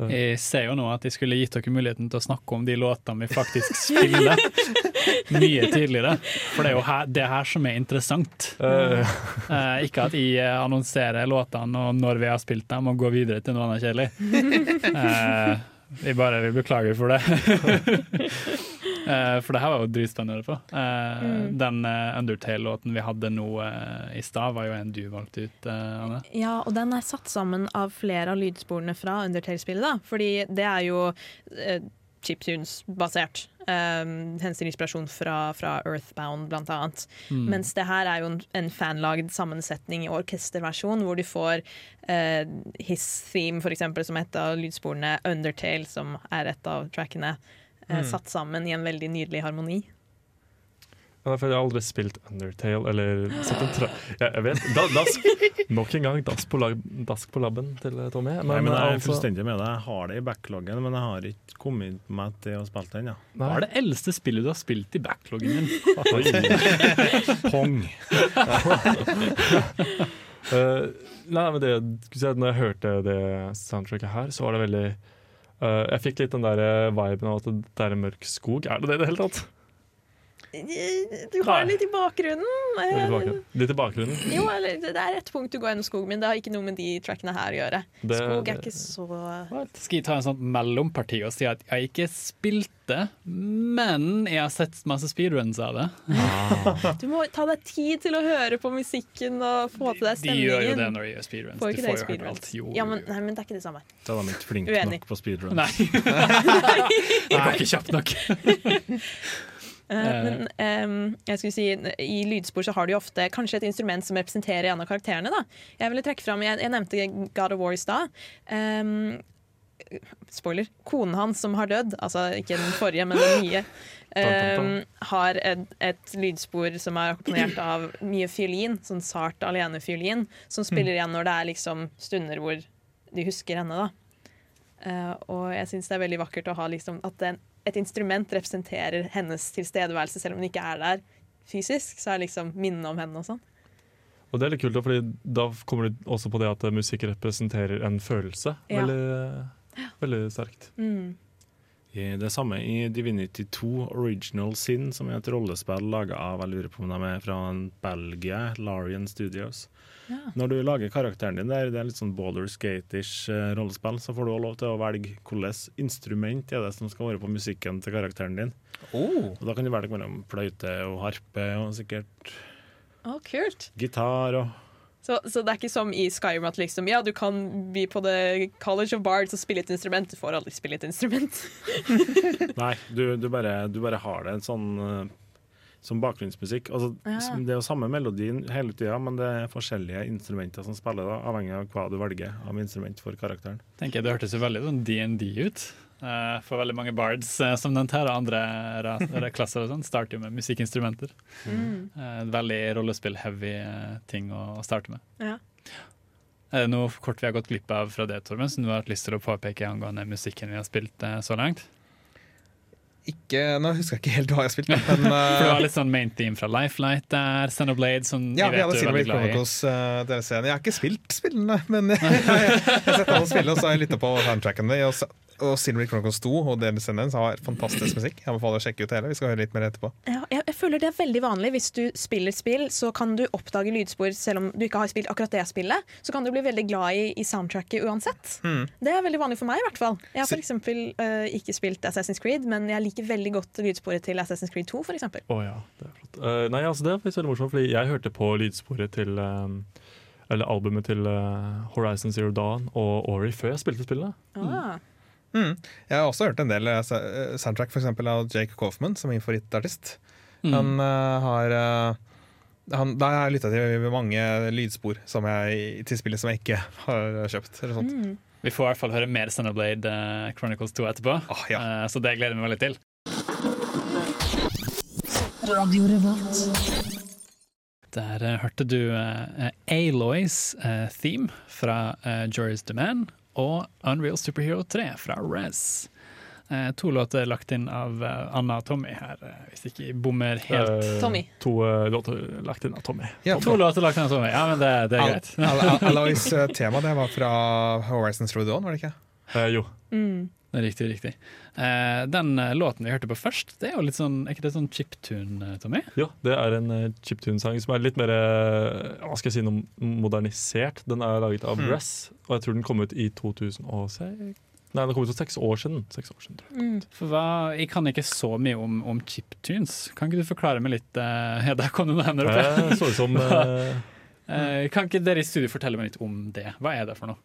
Jeg ser jo nå at jeg skulle gitt dere muligheten til å snakke om de låtene vi faktisk spiller, (laughs) mye tidligere. For det er jo her, det her som er interessant. Uh. Uh, ikke at jeg eh, annonserer låtene og når vi har spilt dem, og går videre til noe annet kjedelig. Uh, (laughs) jeg bare vil beklage for det. (laughs) Eh, for det her var jo dritspennende å høre på. Eh, Mm. Den uh, Undertale-låten vi hadde nå i stad, var jo en du valgte ut, Anne. Ja, og den er satt sammen av flere av lydsporene fra Undertale-spillet. da. Fordi det er jo chiptunes-basert. Um, Henter inspirasjon fra, fra Earthbound, blant annet. Mm. Mens det her er jo en, en fanlagd sammensetning i orkesterversjon, hvor du får uh, His Theme, for eksempel, som er et av lydsporene, Undertale, som er et av trackene, Mm. satt sammen i en veldig nydelig harmoni. Ja, for jeg har aldri spilt Undertale eller sett en tra... Ja, jeg vet. Da, dask, nok en gang dask på, lab, dask på labben til Tommy. Tommy. Nei, men jeg er altså- fullstendig med deg. Jeg har det i backloggen, men jeg har ikke kommet meg til å spille den. Ja. Hva er det eldste spillet du har spilt i backloggen din? (laughs) Pong. Eh, nei, men det, når jeg hørte det soundtracket her, så var det veldig eh, Jeg fikk litt den der eh, viben av at det er en mørk skog. Er det det i det hele tatt? Du har litt i bakgrunnen. Litt i bakgrunnen. Litt i bakgrunnen. Jo, eller det er et punkt du går gjennom skogen, min. det har ikke noe med de trackene her å gjøre. Det- Skog er ikke så Skal jeg ta en sånn mellomparti og si at jeg ikke spilte, men jeg har sett masse speedruns av det. (laughs) Du må ta deg tid til å høre på musikken og få til deg stemningen. De gjør jo det når de gjør speedruns. Får De får det jo speedruns. alt. Jo, Ja, men, nei, men det er ikke det samme. Da er de ikke flinke nok på speedrun. Nei. (laughs) Det går ikke kjapt nok. (laughs) Eh, men um, jeg skulle si, i lydspor så har du jo ofte kanskje et instrument som representerer en av karakterene. Da. Jeg ville trekke fram, jeg, jeg nevnte God of War i stad. Um, spoiler. Konen hans som har dødd, altså ikke den forrige, men den nye, (laughs) um, har et, et lydspor som er akkompagnert av mye fiolin, sånn sart alenefiolin, som spiller igjen når det er liksom stunder hvor de husker henne. da. Uh, og jeg syns det er veldig vakkert å ha liksom, at den, et instrument representerer hennes tilstedeværelse, selv om hun ikke er der fysisk. Så er det liksom minnet om henne og sånn. Og det er litt kult, da, fordi da kommer du også på det at musikk representerer en følelse. Ja. Veldig, veldig sterkt. Mm. I det samme i Divinity 2 Original Sin, som er et rollespill laga av jeg lurer på om de er fra en Belgia, Larian Studios. Ja. Når du lager karakteren din der, det er litt sånn baller skate-ish eh, rollespill, så får du også lov til å velge hvilket instrument er det som skal være på musikken til karakteren din. Og Da kan du velge mellom fløyte og harpe og sikkert oh, kult. gitar og Så, så det er ikke som i Skyrim at liksom, ja, du kan bli på The College of Bards og spille et instrument. Du får aldri spille et instrument. (laughs) Nei, du, du, bare, du bare har det sånn eh, som bakgrunnsmusikk. Altså, Ja. Det er jo samme melodien hele tida, men det er forskjellige instrumenter som spiller, da, avhengig av hva du velger av instrument for karakteren. tenker jeg Det hørtes jo veldig sånn DND ut. Eh, for veldig mange bards eh, som nevnt her, og andre klasser og sånn, starter jo med musikkinstrumenter. Mm. Eh, veldig rollespill-heavy ting å, å starte med. Ja. Er det noe kort vi har gått glipp av fra det, Torben, som du har hatt lyst til å påpeke angående musikken vi har spilt så langt? Ikke, nå husker jeg ikke helt hva jeg har spilt, men (laughs) For det uh, var litt sånn main theme fra Lifelight der, Xenoblade, som ja, vi vet hadde du er veldig Silver glad i. Chronicles uh, deres scene. Jeg har ikke spilt spillene, men jeg, (laughs) jeg har sett alle spillene og så har jeg lytta på soundtracken. Og, s- og Silver Chronicles 2 og The Descendants har fantastisk musikk. Jeg anbefaler å sjekke ut hele. Vi skal høre litt mer etterpå. Ja, jeg, jeg føler det er veldig vanlig. Hvis du spiller spill, så kan du oppdage lydspor selv om du ikke har spilt akkurat det spillet. Så kan du bli veldig glad i, i soundtracket uansett. Det er veldig vanlig for meg, i hvert fall. Jeg har for eksempel øh, ikke spilt Assassin's Creed, men jeg liker veldig godt lydsporet til Assassin's Creed 2, for eksempel. Å ja, det er flott. Eh, nei, altså det er faktisk veldig morsomt, fordi jeg hørte på lydsporet til uh, Eller albumet til eh, Horizon Zero Dawn og Ori før jeg spilte spillet. Ah. Mm. Jeg har også hørt en del eh, eh, soundtrack for eksempel, av Jake Coffman, som er min favorittartist. Han uh, har han, Da har jeg lytta til mange lydspor som jeg, til spillet som jeg ikke (laughs) har kjøpt. Eller sånt. Mm. Vi får i hvert fall høre mer eh, Chronicles 2 etterpå, Ah, ja. Så det gleder jeg meg veldig til. Der eh, hørte du uh, Aloys uh, theme fra uh, Joris Demand og Unreal Superhero 3 fra Rez. Eh, to låter lagt inn av eh, Anna og Tommy her, eh, hvis ikke jeg bommer helt. Uh, Tommy. To uh, låter lagt inn av Tommy. Ja, To låter lagt inn av Tommy, ja, men det, det er greit. Al- Al- (laughs) Aloys eh, tema det var fra Horizon Zero Dawn, var det ikke? Eh, jo. Mm. Det er riktig, riktig. Eh, den eh, låten vi hørte på først, det er jo litt sånn, er ikke det sånn chiptune, eh, Tommy? Ja, det er en uh, chiptune-sang som er litt mer hva skal jeg si, noe modernisert. Den er laget av Mm. Bress, og jeg tror den kom ut i 2006. Nei, den kom ut for seks år siden. Seks år siden tror jeg. Mm. For hva, jeg kan ikke så mye om, om chiptunes. Kan ikke du forklare meg litt? ja, der kom det noen hender opp. ja. Eh, så ut som (laughs) eh, uh, kan ikke dere i studio fortelle meg litt om det? Hva er det for noe?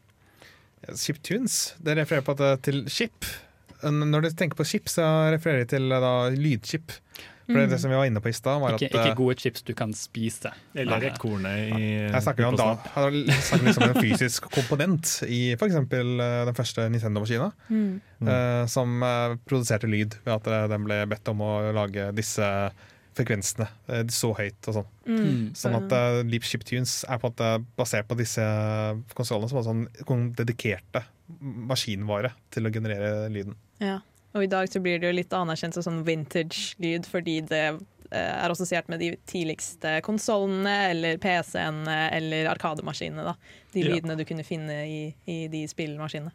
Chiptunes. Det refererer på at det er til chip. Når du tenker på chip, så refererer de til eh, da, lydchip. For det, er det som vi var inne på i stad, var Ikke, at ikke gode chips du kan spise. Eller Nei. kornet i Jeg snakker jo om da, jeg snakker liksom en fysisk komponent i f.eks. den første Nintendo-maskina. Mm. eh, som eh, produserte lyd ved at eh, den ble bedt om å lage disse frekvensene eh, så høyt og sånn. Mm. Sånn at uh, Leap Ship Tunes er på en måte basert på disse konsollene som var sånn dedikerte maskinvare til å generere lyden. Ja. Og i dag så blir det jo litt anerkjent som sånn vintage-lyd, fordi det eh, er assosiert med de tidligste konsollene eller PC-ene eller arkademaskinene. da. De Ja. lydene du kunne finne i, i de spillmaskinene.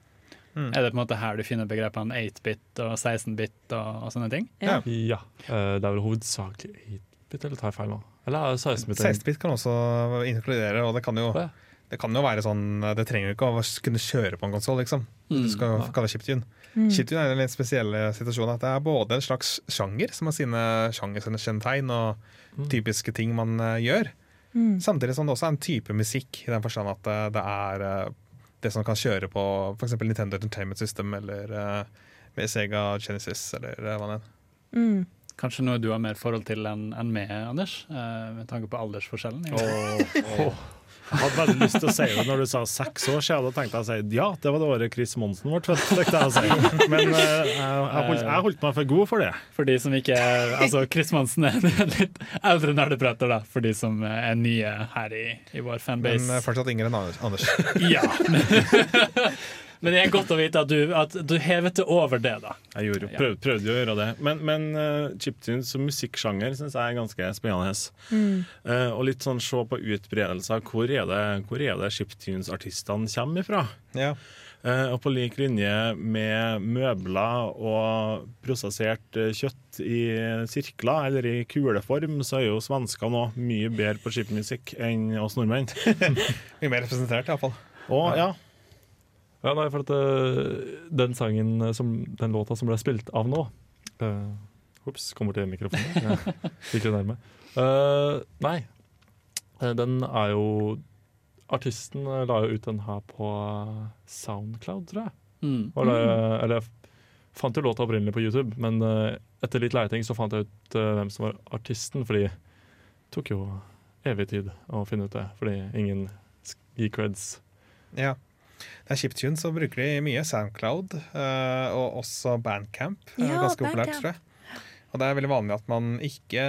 Er det på en måte her du finner begrepene 8-bit og 16-bit og, og sånne ting? Ja. Ja. Uh, det er vel hovedsakelig 8-bit, eller tar jeg feil nå? Eller er 16-bit? 16-bit kan også inkludere, og det kan jo, ja. det kan jo være sånn Det trenger jo ikke å kunne kjøre på en konsoll, liksom. Du skal jo kalle det chiptune. Mm. Chiptune er en litt spesiell situasjon at det er både en slags sjanger, som har sine sjangerkjennetegn og Mm. typiske ting man eh, gjør, Mm. samtidig som det også er en type musikk, i den forstand at eh, det er eh, det som kan kjøre på f.eks. Nintendo Entertainment System eller eh, med Sega Genesis eller eh, hva det er. Mm. Kanskje noe du har mer forhold til enn en meg, Anders? eh, med tanke på aldersforskjellen? Åh, (laughs) åh. Jeg hadde veldig lyst til å si det når du sa seks år siden. Da tenkte jeg å si ja, det var det året Chris Monsen ble født. si. Men uh, jeg, jeg, holdt, jeg holdt meg for god for det. For de som ikke er Altså, Chris Monsen er litt eldre nerdeprater, da, for de som er nye her i, i vår fanbase. Men fortsatt yngre enn Anders. Ja. (laughs) Men, det er godt å vite at du, at du hevet det over det, da. Jeg gjorde, prøvde, prøvde jo å gjøre det. Men, men uh, chiptunes som musikksjanger syns jeg er ganske spennende. Mm. Uh, og litt sånn se på utbredelser. Hvor er det, hvor er det chiptunes-artistene kommer ifra? Ja. Uh, og på lik linje med møbler og prosessert eh, kjøtt i sirkler eller i kuleform, så er jo svenskene òg mye bedre på chipmusikk enn oss nordmenn. (laughs) Mye mer representert, iallfall. Og ja, Ja, nei, for at uh, den sangen, eh, som, den låta som ble spilt av nå uh, Ops, kommer til mikrofonen. Ja, Gikk litt nærme. Uh, nei, Eh, den er jo Artisten eh, la jo ut den her på Soundcloud, tror jeg. Mm. Det, eller jeg fant jo låta opprinnelig på YouTube, men eh, etter litt leiting så fant jeg ut eh, hvem som var artisten, fordi det tok jo evig tid å finne ut det, fordi ingen gikk gir creds. Ja. Det er chiptune, så bruker de mye Soundcloud, eh, og også Bandcamp. er Ja, ganske populært, tror jeg. Og det er veldig vanlig at man ikke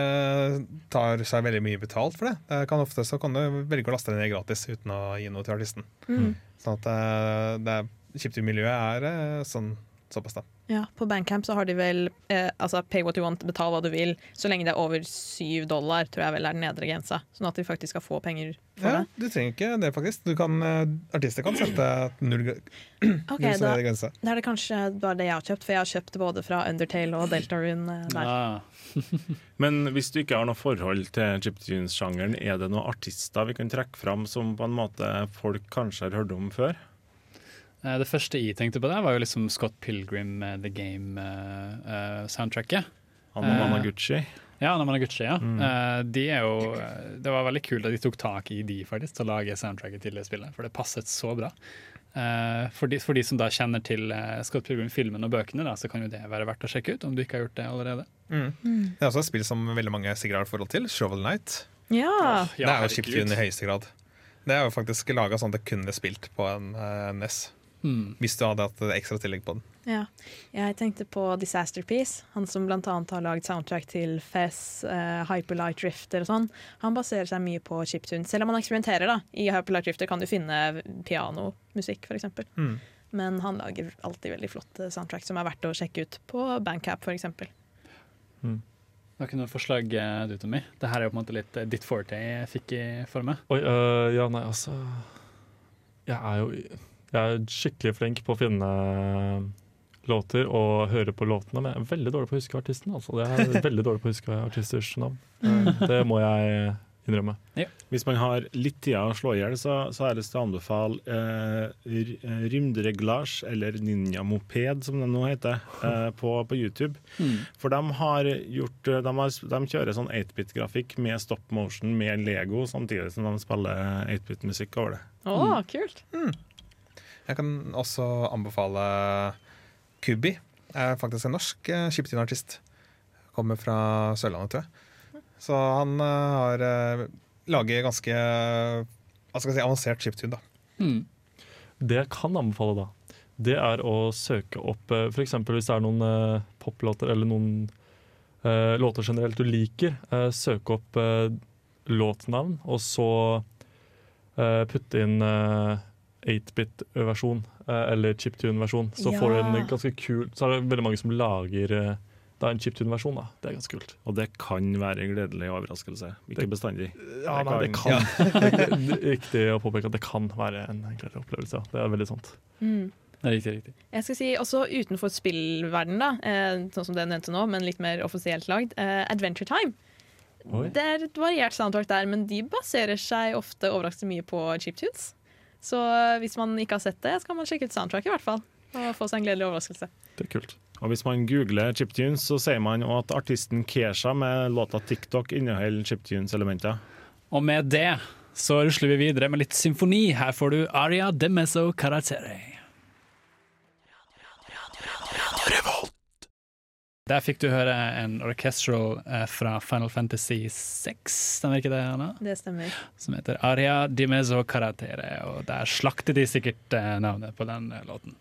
tar seg veldig mye betalt for det. det kan ofte så kan du velge å laste det ned gratis uten å gi noe til artisten. Mm. Sånn at eh, det er- chiptune-miljøet er eh, sånn Såpass, da. Ja, På Bandcamp så har de vel eh, altså pay what you want, betal hva du vil, så lenge det er over syv dollar, tror jeg vel er den nedre grensa. Sånn at de faktisk skal få penger for Ja, det. du trenger ikke det, faktisk. Du kan, eh, artister kan sette null, okay, (clears throat) Ok, null da, grense. da er det kanskje bare det jeg har kjøpt, for jeg har kjøpt både fra Undertale og Deltarune eh, der. Ja. (laughs) Men hvis du ikke har noe forhold til chiptunes-sjangeren, er det noen artister vi kan trekke fram som på en måte folk kanskje har hørt om før? Eh, Det første jeg tenkte på der, var jo liksom Scott Pilgrim med The Game-soundtracket. Han og Managuchi? ja, Namanaguchi, ja. Mm. Eh, De er jo eh, Det var veldig kult at de tok tak i de faktisk til å lage soundtracket til det spillet, for det passet så bra. Eh, For de, for de som da kjenner til eh, Scott Pilgrim-filmen og bøkene, da, så kan jo det være verdt å sjekke ut, om du ikke har gjort det allerede. Det er også et spill som veldig mange sikkert har et forhold til. Shovel Knight. Ja! det er jo chiptune i høyeste grad. Det er jo faktisk laga sånn at det kunne spilt på en uh, NES. Mm. Hvis du hadde hatt et ekstra tillegg på den. Ja. Jeg tenkte på Disaster Piece, han som annet har lagd soundtrack til Fez, uh, Hyperlight Drifter og sånn. Han baserer seg mye på chiptune, selv om han eksperimenterer. da. I Hyperlight Drifter kan du finne pianomusikk, f.eks. Mm. Men han lager alltid veldig flotte soundtrack som er verdt å sjekke ut på Bandcap, f.eks. Det var ikke noe forslag eh, du, Tommy? Det her er jo på en måte litt eh, ditt forte jeg fikk i for meg. Oi, øh, ja, nei, altså Jeg er jo Jeg er skikkelig flink på å finne låter og høre på låtene, men jeg er veldig dårlig på å huske artisten. Altså. Jeg er veldig dårlig på å huske artisters navn. Det må jeg innrømme. Hvis man har litt tid å slå i hjel, så, så har jeg lyst til å anbefale eh, eh, eller Ninja Moped som det nå heter, eh, på, på YouTube. For de har gjort eh, De, har, de kjører sånn 8-bit-grafikk med stop motion med Lego, samtidig som de spiller 8-bit-musikk over det. Å, kult! Jeg kan også anbefale Kubi. Er faktisk en norsk uh, chiptune-artist. Kommer fra Sørlandet, tror jeg. Så han eh, har uh, laget ganske eh, hva skal jeg si, avansert chiptune. da. Mm. Det jeg kan anbefale da, det er å søke opp uh, f.eks. hvis det er noen uh, poplåter eller noen uh, låter generelt du liker. uh, søke opp eh, låtnavn, og så eh, putte inn eh, 8-bit-versjon eh, eller chiptune-versjon. Så Ja. får du en ganske kul Så er det veldig mange som lager eh, da en chiptune-versjon. da. Det er ganske kult. Og det kan være en gledelig overraskelse. Ikke Det- bestandig. Ja, Det nei, det kan-. (laughs) Det er Riktig å påpeke at det kan være en gledelig opplevelse. Det er veldig sant. Mm. Det er riktig, riktig. Jeg skal si også utenfor spillverden, da, eh, sånn som det nevnte nå, men litt mer offisielt lagd. Adventure Time. Oi. Det er et variert soundtrack der, men de baserer seg ofte overraskende mye på chiptunes. Så eh, hvis man ikke har sett det, skal man sjekke ut soundtrack i hvert fall. Og få seg en gledelig overraskelse. Det er kult. Og hvis man googler chiptunes, så sier man at artisten Kesha med låta TikTok inneholder chiptunes-elementer. Og med det så rusler vi videre med litt symfoni. Her får du Aria de Meso Caratere. Der fikk du høre en orchestral eh, fra Final Fantasy 6, stemmer ikke det, Anna? Det stemmer. Som heter Aria di Mezzo Caratere. Og der slaktet de sikkert eh, navnet på den eh, låten.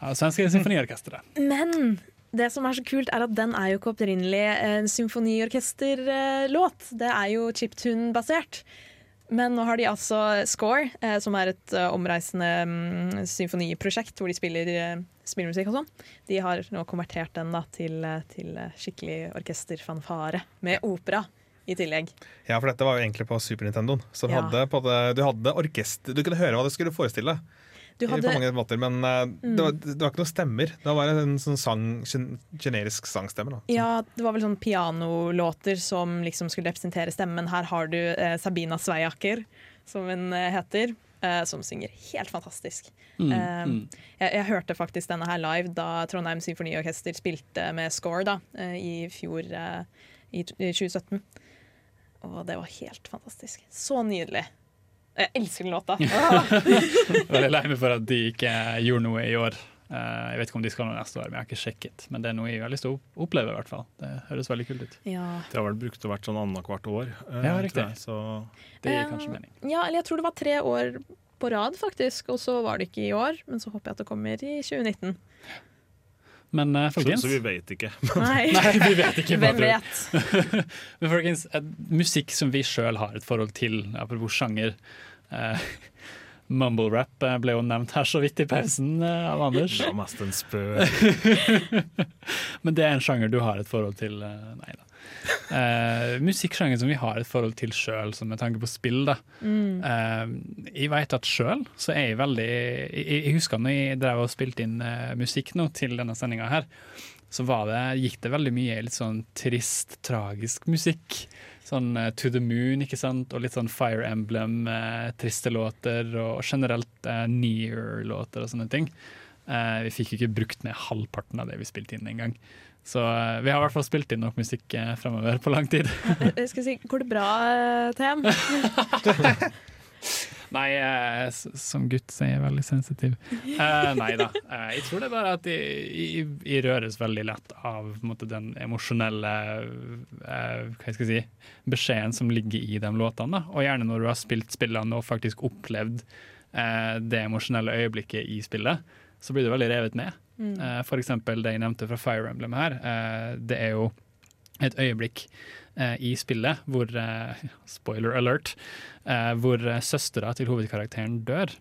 Av Svenske (laughs) Symfoniorkesteret. Men det som er så kult, er at den er jo ikke opprinnelig en symfoniorkesterlåt. Det er jo chiptune-basert. Men nå har de altså Score, som er et omreisende mm, symfoniprosjekt hvor de spiller spillmusikk og sånn. De har nå konvertert den da til, til skikkelig orkesterfanfare med opera i tillegg. Ja, for dette var jo egentlig på Super Nintendoen. Så Ja. hadde på det, du hadde orkester Du kunne høre hva du skulle forestille. Du hadde, På mange måter, Men eh, det, var, det var ikke noen stemmer. Det var bare en sånn sang, generisk sangstemme. Da. ja, det var vel sånn pianolåter som liksom skulle representere stemmen. Her har du eh, Sabina Sveiaker, som hun eh, heter, eh, som synger helt fantastisk. Mm, Eh, mm. Jeg, jeg hørte faktisk denne her live da Trondheim Symfoniorkester spilte med Score da, eh, i fjor, i, i 2017. Og det var helt fantastisk. Så nydelig. Jeg elsker den låta. (laughs) (laughs) Veldig lei meg for at de ikke gjorde noe i år. Eh, jeg vet ikke om de skal noe neste år, men jeg har ikke sjekket. Men det er noe jeg har lyst til å oppleve, i hvert fall. Det høres veldig kult ut. Ja. Det har vel brukt å vært sånn annethvert år. eh, Ja, riktig. Så Det gir kanskje mening. ja, eller jeg tror det var tre år på rad, faktisk. Og så var det ikke i år, men så håper jeg at det kommer i 2019. Men uh, så, folkens så vi vet ikke. (laughs) (laughs) Nei, Nei, vi vet ikke. hvem vet? (laughs) Men folkens, musikk som vi sjøl har et forhold til, apropos sjanger, eh, Mumble rap eh, ble jo nevnt her så vidt i pausen eh, av Anders. Det var mest en spøk. (laughs) Men det er en sjanger du har et forhold til? eh, Nei da. Uh, musikksjanger som vi har et forhold til sjøl, med tanke på spill. da. Eh, jeg vet at sjøl så er jeg veldig Jeg, jeg husker når jeg drev og spilte inn uh, musikk nå til denne sendinga her, så var det, gikk det veldig mye litt sånn trist, tragisk musikk. Sånn uh, To The Moon, ikke sant, og litt sånn Fire Emblem, uh, triste låter, og generelt uh, Near-låter og sånne ting. Vi fikk ikke brukt ned halvparten av det vi spilte inn engang. Så vi har i hvert fall spilt inn nok musikk uh, fremover på lang tid. (laughs) Jeg skal si, Går det bra, Tem? (laughs) (laughs) Nei, eh, som gutt så er jeg veldig sensitiv. Eh, nei da. Eh, jeg tror det er bare at jeg, jeg, jeg røres veldig lett av måte, den emosjonelle eh, hva jeg skal si, beskjeden som ligger i de låtene. Da. Og gjerne når du har spilt spillene og faktisk opplevd eh, det emosjonelle øyeblikket i spillet, så blir du veldig revet med. Eh, for eksempel det jeg nevnte fra Fire Emblem her. Eh, det er jo et øyeblikk i spillet hvor eh, Spoiler alert. Eh, hvor eh, søstera til hovedkarakteren dør.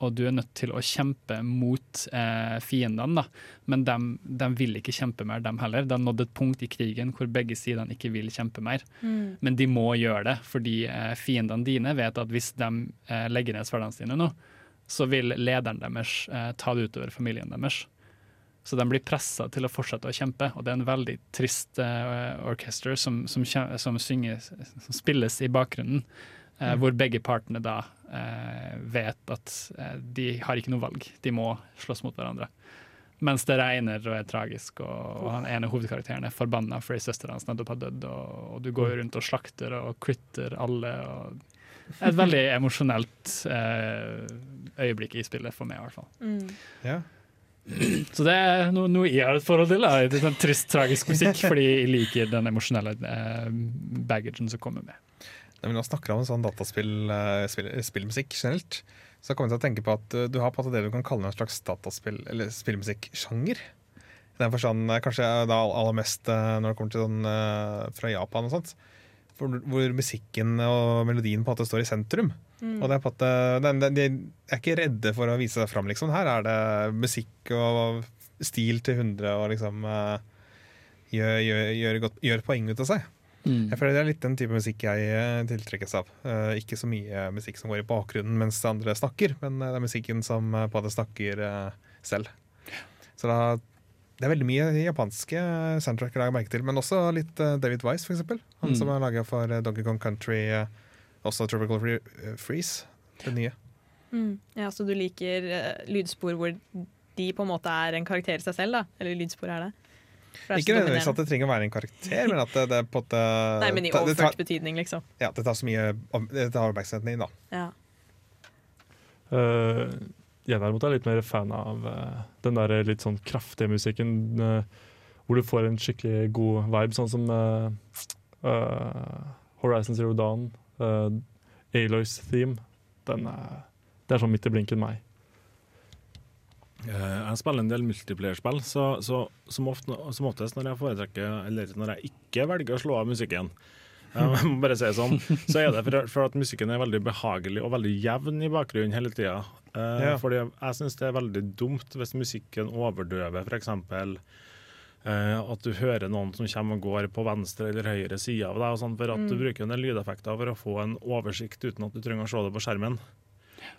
Og du er nødt til å kjempe mot eh, fiendene, da. Men de, vil ikke kjempe mer, dem heller. Det har nådd et punkt i krigen hvor begge sidene ikke vil kjempe mer. Men de må gjøre det, fordi eh, fiendene dine vet at hvis de eh, legger ned sverdene sine nå, så vil lederen deres eh, ta det utover familien deres. Så de blir pressa til å fortsette å kjempe, og det er en veldig trist uh, orkester som, som, som, synges, som spilles i bakgrunnen, eh, hvor begge partene da uh, vet at de har ikke noe valg, de må slåss mot hverandre. Mens det regner og er tragisk, og, og han ene hovedkarakteren er forbanna fordi søstera hans nettopp har dødd, og, og du går rundt og slakter og critter alle. og Et veldig (laughs) emosjonelt øyeblikk i spillet, for meg i hvert fall. Ja. (clears throat) Så det er noe, noe jeg har et forhold til. Da. Det er sånn trist, tragisk musikk, (laughs) fordi jeg liker den emosjonelle eh, baggagen som kommer med. Når vi nå snakker om sånn dataspill, eh, spill, generelt, så kommer jeg til å tenke på at eh, du har på en måte det du kan kalle en slags dataspill- eller spillmusikksjanger. I den forstand kanskje da aller mest når det kommer til sånn fra Japan og sånt. Hvor, hvor musikken og melodien på en måte står i sentrum. Og det er på at de, De er ikke redde for å vise seg fram, liksom. Her er det musikk og stil til 100 og liksom eh, gjør, gjør, gjør, godt, gjør poeng ut av seg. Jeg føler Det er litt den type musikk jeg eh, tiltrekkes av. Uh, ikke så mye musikk som går i bakgrunnen mens andre snakker, men det er musikken som uh, på måte snakker uh, selv. Så da, det er veldig mye japanske soundtracker jeg har merket til, men også litt David Wise, eksempel. Han Mm. som er laga for Donkey Kong Country, eh, også Tropical Free, eh, Freeze, det nye. Mm. Ja, Så du liker uh, lydspor hvor de på en måte er en karakter i seg selv, da? Eller lydspor er det? Det er Ikke nødvendigvis at det trenger å være en karakter, men at det, det er på måte Nei, men i det- det tar- overført betydning, liksom. Ja, det tar så mye Det tar oppmerksomheten inn, da. Ja. Uh, jeg derimot er litt mer fan av uh, den der litt sånn kraftige musikken, uh, hvor du får en skikkelig god vibe, sånn som Horizon Zero Dawn, uh, Aloys theme. Den er, det er sånn midt i blinken meg. Eh, Jeg spiller en del multiplierspill, så, så som, ofte, som oftest når jeg foretrekker Eller når jeg ikke velger å slå av musikken, jeg må (laughs) bare si sånn, så er det for, for at musikken er veldig behagelig og veldig jevn i bakgrunnen hele tida. Ja. Fordi jeg syns det er veldig dumt hvis musikken overdøver f.eks. Uh, at du hører noen som kommer og går på venstre eller høyre side av deg, og sånn, for at du bruker en del lydeffekter for å få en oversikt uten at du trenger å se det på skjermen.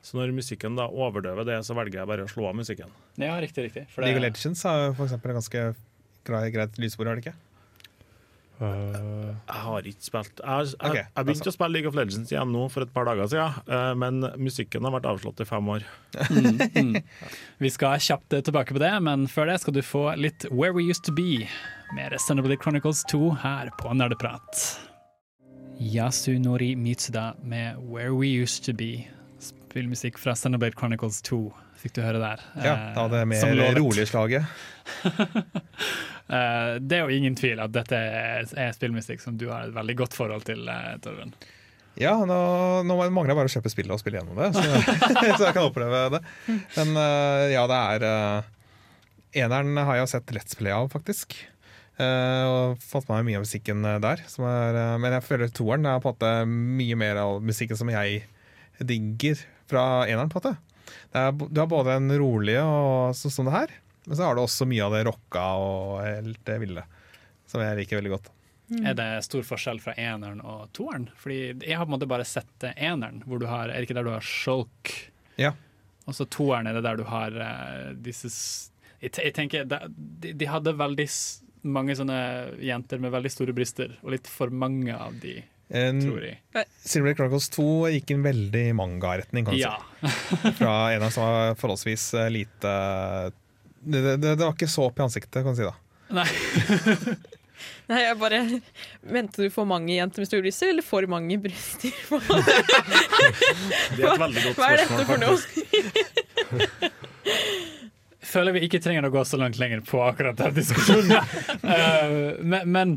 Så når musikken da overdøver det, så velger jeg bare å slå av musikken. Ja, riktig, riktig. For League of Legends har eksempel en ganske greit, greit lydspor, har det ikke? Eh, Jeg har ikke spilt Jeg, jeg, jeg begynte å spille League of Legends igjen nå for et par dager siden, eh, men musikken har vært avslått i fem år. vi skal kjapt tilbake på det, men før det skal du få litt Where We Used To Be med Xenoblade Chronicles 2 her på Nerdeprat. Yasunori Mitsuda med Where We Used To Be. Spillmusikk fra Xenoblade Chronicles 2 fikk du høre der. Ja, ta det som mer rolig slaget. (laughs) Eh, det er jo ingen tvil at dette er spillmusikk som du har et veldig godt forhold til, eh, Torben. Ja, nå, nå mangler jeg bare å kjøpe spillet og spille gjennom det, så, (laughs) så jeg kan oppleve det. Men eh, ja, det er Eneren har jeg sett Let's Play av, faktisk. Eh, og fått med meg mye av musikken eh, der. Som er, eh, men jeg føler toeren er på en måte mye mer av musikken som jeg digger fra eneren, på en måte. Det er, du har både en rolig og sånn som det her, men så har du også mye av det rocka og helt det ville. Som jeg liker veldig godt. Er det stor forskjell fra eneren og toeren? Fordi jeg har på en måte bare sett eh, eneren, hvor du har, er det ikke der du har Shulk? Ja. Og så toeren er det der du har uh, disse Jeg, jeg tenker, de, de hadde veldig mange sånne jenter med veldig store bryster, og litt for mange av de, En, tror jeg. Silver Chronicles 2 gikk i en veldig manga-retning, kan du Ja. si. Fra en som var forholdsvis eh, lite det, det, det var ikke så opp i ansiktet, kan du si da. Nei. (laughs) Nei, jeg bare Mente du for mange jenter med store bryster, eller for mange bryster? (laughs) Det er et veldig godt spørsmål, Hva er dette for noe? (laughs) føler vi ikke trenger å gå så langt lenger på akkurat den diskusjonen. uh, men, men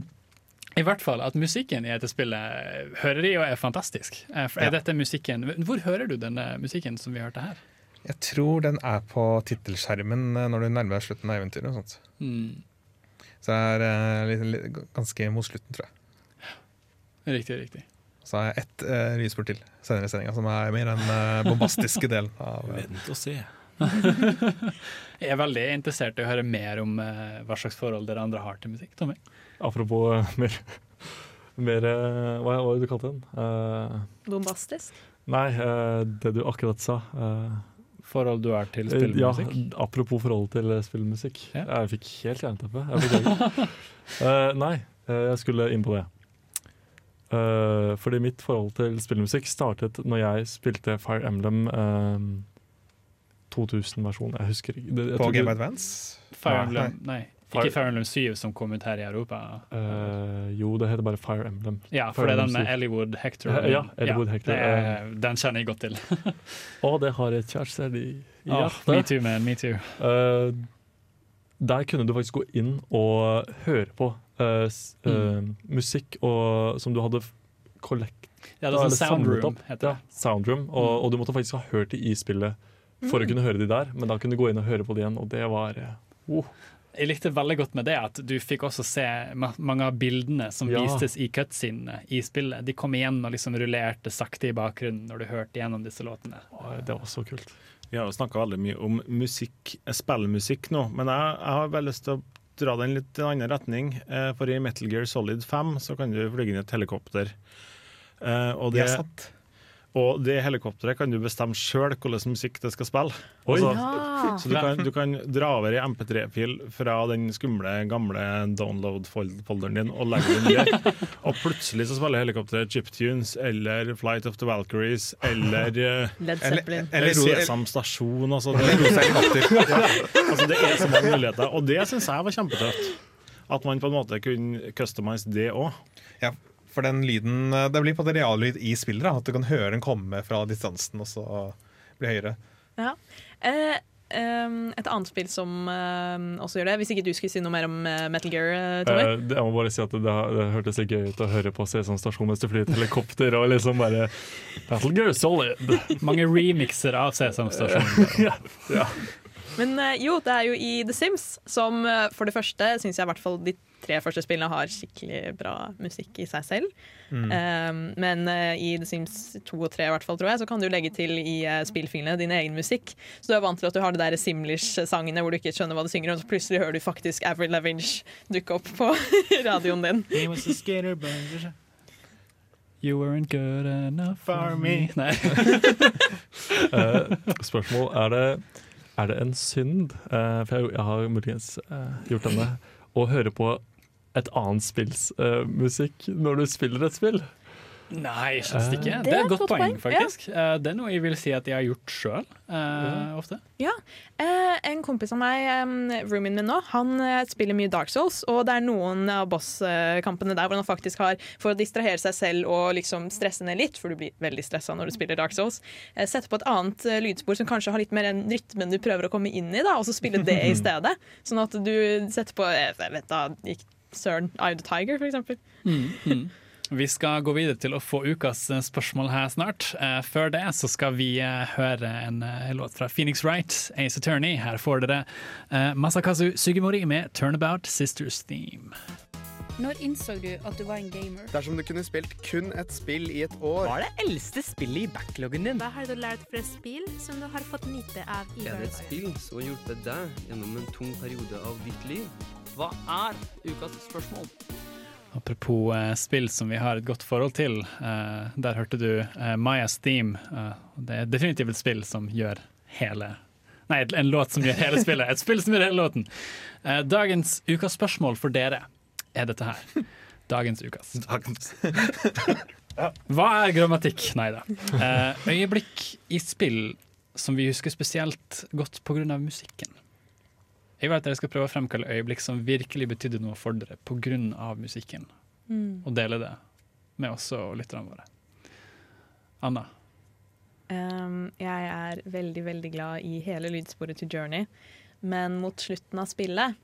i hvert fall at musikken i dette spillet hører de og er fantastisk. Eh, er Ja. dette musikken Hvor hører du denne musikken som vi hørte her? Jeg tror den er på tittelskjermen eh, når du nærmer deg slutten av eventyret. og sånt. Mm, Så det er eh, litt, litt, ganske mot slutten, tror jeg. riktig, riktig. Så har jeg ett uh, lydspor til senere i sendinga, som er mer den uh, bombastiske delen. av Uh, Vent og se. (laughs) Jeg er veldig interessert i å høre mer om uh, hva slags forhold dere andre har til musikk. Tommy? Apropos eh, mer, mer eh, Hva var det du kalte den? Uh, Bombastisk. nei, uh, det du akkurat sa. Uh, Forhold du er til spillemusikk? spillmusikk? Ja, apropos forholdet til spillemusikk. spillmusikk. Ja. Jeg fikk helt jernteppe. Jeg beklager. (laughs) Eh, nei, eh, jeg skulle inn på det. Eh, fordi mitt forhold til spillmusikk startet når jeg spilte Fire Emblem 2000-versjon. Jeg husker ikke. På Game Advance. Fire. Emblem, nei. Fire- Ikke Fire Emblem 7 som kom ut her i Europa. Uh, jo, det heter bare Fire Emblem. Ja, for det er den med Ellywood Hector. Ja, ja, Ellywood Hector, er, den kjenner jeg godt til. (laughs) Og det har et kjæreste i, hjertet. Oh, me too, man. Me too. Uh, der kunne du faktisk gå inn og høre på uh, eh, Mm. musikk og, som du hadde collect Ja, det er sånn Soundroom, heter det. Soundroom, og, Mm. og du måtte faktisk ha hørt de i spillet for å kunne høre de der, men da kunne du gå inn og høre på de igjen, og det var eh, oh. Jeg likte veldig godt med det at du fikk også se ma mange av bildene som Ja. vistes i cutscenene i spillet. De kom igjen og liksom rullerte sakte i bakgrunnen når du hørte gjennom disse låtene. Det var så kult. Vi har jo snakka veldig mye om musikk, eh, spillmusikk nå, men jeg, jeg har veldig lyst til å dra den litt i en annen retning. Eh, For i Metal Gear Solid 5 så kan du flyge inn i et helikopter. Eh, og, Det er sant. Og det helikopteret kan du bestemme sjøl hvilken musikk det skal spille. Oi. Altså, Ja. så du kan, du kan dra over i MP3-fil fra den skumle, gamle download-folderen din og legge den der. (laughs) Og plutselig så spiller helikopteret Chiptunes eller Flight of the Valkyries eller eh, Led Eller, Zeppelin. eller, Sesam stasjon. Altså, det, (laughs) altså, det er så mange muligheter, og det syns jeg var kjempetøft. At man på en måte kunne customize det òg. Ja, for den lyden eh, Det blir på en reallyd i spillet. At du kan høre den komme fra distansen og så bli høyere. Ja. Eh, ehm, et annet spill som eh, også gjør det, hvis ikke du skulle si noe mer om eh, Metal Gear, eh, Tommy? Eh, jeg må bare si at det, det hørtes litt gøy ut å høre på Sesam stasjon mens du flyr et helikopter og liksom bare Metal Gear Solid. (laughs) Mange remixer av Sesam Stasjon. (laughs) Men eh, jo, det er jo i The Sims, som for det første syns jeg i hvert fall de tre første spillene har skikkelig bra musikk i seg selv. Eh, men uh, i The Sims 2 og 3 i hvert fall, tror jeg, så kan du legge til i uh, spillfilene din egen musikk. Så du er vant til at du har det der Simlish-sangene hvor du ikke skjønner hva du synger, og så plutselig hører du faktisk Avril Lavinge dukke opp på (laughs) radioen din. You weren't good enough for me. Nei. uh, (laughs) spørsmål er det, er det en synd, uh, for jeg, jeg har muligens uh, gjort denne, å høre på et annet spills uh, musikk når du spiller et spill? Nei, jeg synes ikke. Det Det er et godt godt poeng, faktisk. Ja. Det er noe jeg vil si at jeg har gjort sjøl, ofte. Ja, Uh, En kompis av meg, um, roomien min nå, han eh, spiller mye Dark Souls. Og det er noen av bosskampene der hvor han faktisk har, for å distrahere seg selv og liksom stresse ned litt, for du blir veldig stressa når du spiller Dark Souls, uh, sette på et annet eh, lydspor som kanskje har litt mer den rytmen du prøver å komme inn i, da, og så spille det (laughs) i stedet. Sånn at du setter på eh, jeg vet da, gikk Søren, Eye of the Tiger, for eksempel. Vi skal gå videre til å få ukas eh, spørsmål her snart. Eh, før det så skal vi eh, høre en låt fra Phoenix Wright, Ace Attorney. Her får dere Masakazu Sugimori med 'Turnabout Sisters Theme'. Når innså du at du var en gamer? Dersom du kunne spilt kun et spill i et år Hva er det eldste spillet i backloggen din? Hva har du lært fra spill som du har fått nyte av i Er det et spill som har hjulpet deg gjennom en tung periode av ditt liv? Hva er ukas spørsmål? Apropos eh, spill som vi har et godt forhold til. Eh, der hørte du eh, Maya's Theme. Eh, det er definitivt et spill som gjør hele Nei, en låt som gjør hele spillet. Et spill som gjør hele låten. Eh, dagens ukas spørsmål for dere er dette her. Dagens ukas. (laughs) Hva er grammatikk? Nei da. Eh, øyeblikk i spill som vi husker spesielt godt pga. musikken. Jeg vil at dere skal prøve å fremkalle øyeblikk som virkelig betydde noe for dere pga. musikken. Mm. Og dele det med oss og lytterne våre. Anna? Um, jeg er veldig, veldig glad i hele lydsporet til Journey, men mot slutten av spillet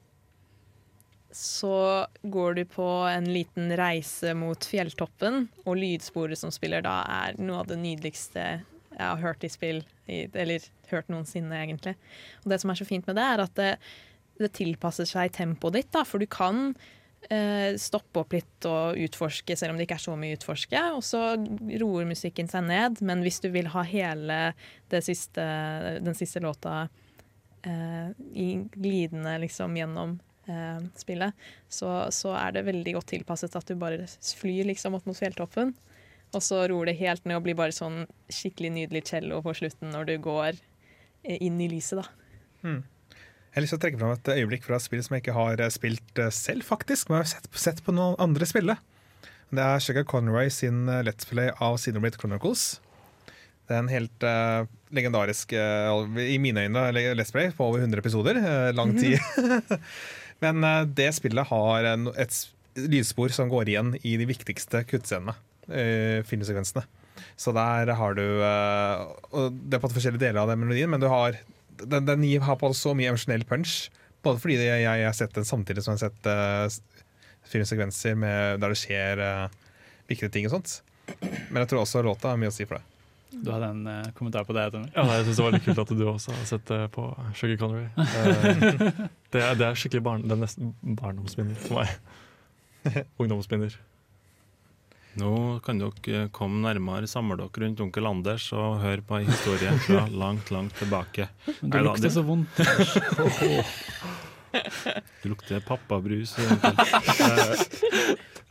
så går du på en liten reise mot fjelltoppen, og lydsporet som spiller da, er noe av det nydeligste jeg har hørt i spill, eller hørt noensinne, egentlig. Og det som er så fint med det, er at det, det tilpasser seg tempoet ditt, da, for du kan eh, stoppe opp litt og utforske, selv om det ikke er så mye å utforske. Og så roer musikken seg ned, men hvis du vil ha hele siste, den siste låta eh, glidende liksom gjennom eh, spillet, så, så, er det veldig godt tilpasset at du bare flyr liksom opp mot fjelltoppen. Og så roer det helt ned og blir bare sånn skikkelig nydelig cello på slutten når du går eh, inn i lyset, da. Hmm. Jeg har lyst til å trekke fram et øyeblikk fra et spill som jeg ikke har eh, spilt eh, selv, faktisk, men jeg har sett, sett på noen andre spille. Det er Sugar Conroy sin Let's Play av Xenoblade Chronicles. Det er en helt uh, legendarisk, uh, i mine øyne, Let's Play på over 100 episoder. Uh, lang (laughs) tid. (laughs) Men det spillet har en, et lydspor som går igjen i de viktigste kuttscenene. filmsekvensene. Så der har du og Det er på forskjellige deler av den melodien, men du har den, den har på så mye emosjonell punch. Både fordi jeg, jeg har sett den samtidig som jeg har sett uh, filmsekvenser med, der det skjer uh, viktige ting og sånt. Men jeg tror også låta har mye å si for det. Du hadde en uh, kommentar på det? Tommy? Ja, jeg syns det var litt kult at du også har sett det på Sugar Connery. Uh, (laughs) det, er, det, er skikkelig barn, det er nesten barndomsminner for meg. Ungdomsminner. Nå kan dere komme nærmere, samle dere rundt onkel Anders og høre på historien historie fra (laughs) langt, langt tilbake. Men det lukter så vondt. Det lukter pappabrus.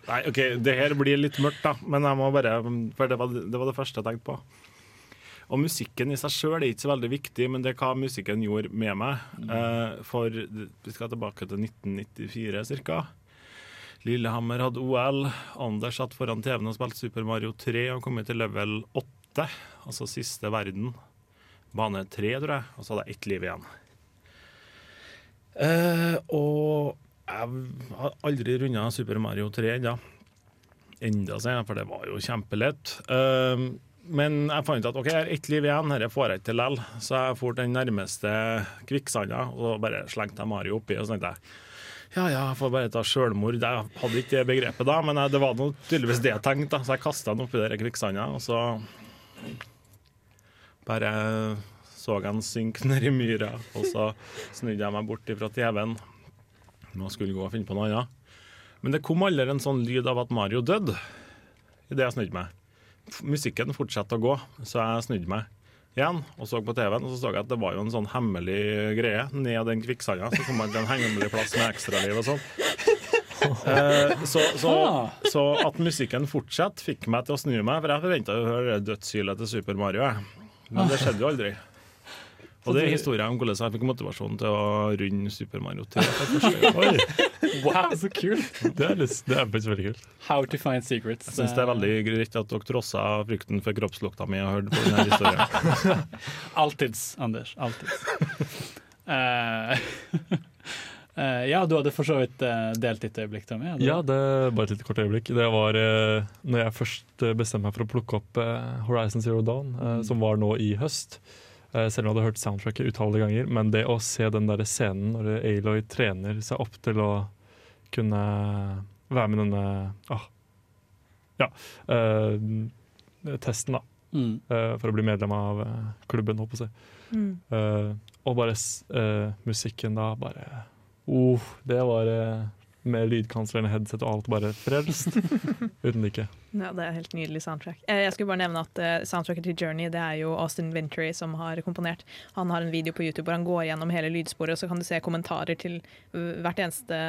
Nei, OK, det her blir litt mørkt, da, men jeg må bare For det var det, var det første jeg tenkte på. Og musikken i seg sjøl er ikke så veldig viktig, men det er hva musikken gjorde med meg. Eh, for vi skal tilbake til 1994 ca. Lillehammer hadde OL. Anders satt foran TV-en og spilte Super Mario 3 og kommet til level 8, altså siste verden. Bane 3, tror jeg, og så hadde jeg ett liv igjen. Eh, og jeg har aldri runda Super Mario 3 ennå. Enda, sier jeg, for det var jo kjempelett. Eh, men jeg fant ut at OK, jeg har ett liv igjen, dette får jeg ikke til likevel. Så jeg for den nærmeste kvikksanda og bare slengte Mario oppi. Og så tenkte jeg ja ja, jeg får bare ta sjølmord. Jeg hadde ikke det begrepet da, men det var noe, tydeligvis det jeg tenkte. Så jeg kasta den oppi der kvikksanda, og så bare så jeg den synke i myra. Og så snudde jeg meg bort fra TV-en og skulle gå og finne på noe annet. Men det kom aldri en sånn lyd av at Mario døde idet jeg snudde meg. Musikken fortsatte å gå, så jeg snudde meg igjen og så på TV-en, og så så jeg at det var jo en sånn hemmelig greie ned den kvikksanda. Så kom man til en hemmelig plass med ekstraliv og sånn. Eh, så, så, så, at musikken fortsatte, fikk meg til å snu meg, for jeg forventa å høre dødshylet til Super Mario. Men det skjedde jo aldri. Og det er historien om hvordan jeg fikk motivasjon til å runde Super Mario 3. (laughs) wow, så kult! Det er, litt, det er faktisk veldig kult. How to find secrets. Jeg syns det er veldig greit at dere trossa frykten for kroppslukta mi og hørte på denne historien. (laughs) Alltids, Anders. Alltids. Uh, (laughs) uh, ja, du hadde for så vidt uh, delt ditt øyeblikk, Tommy? Ja, det bare et litt kort øyeblikk. Det var uh, når jeg først bestemte meg for å plukke opp Horizon Zero Dawn, mm. som var nå i høst. Uh, selv om jeg hadde hørt soundtracket utallige ganger. Men det å se den der scenen når Aloy trener seg opp til å kunne være med denne ah, ja, uh, testen, da. Mm. Uh, for å bli medlem av klubben, håper jeg. Mm. og bare musikken da, bare oh, Det var med lydkanslerne, headset og alt bare frelst. (laughs) Uten like. Ja, Det er helt nydelig soundtrack. Eh, Jeg skulle bare nevne at eh, Soundtracket til Journey det er jo Austin Ventry som har komponert. Han har en video på YouTube hvor han går gjennom hele lydsporet, og så kan du se kommentarer til hvert eneste,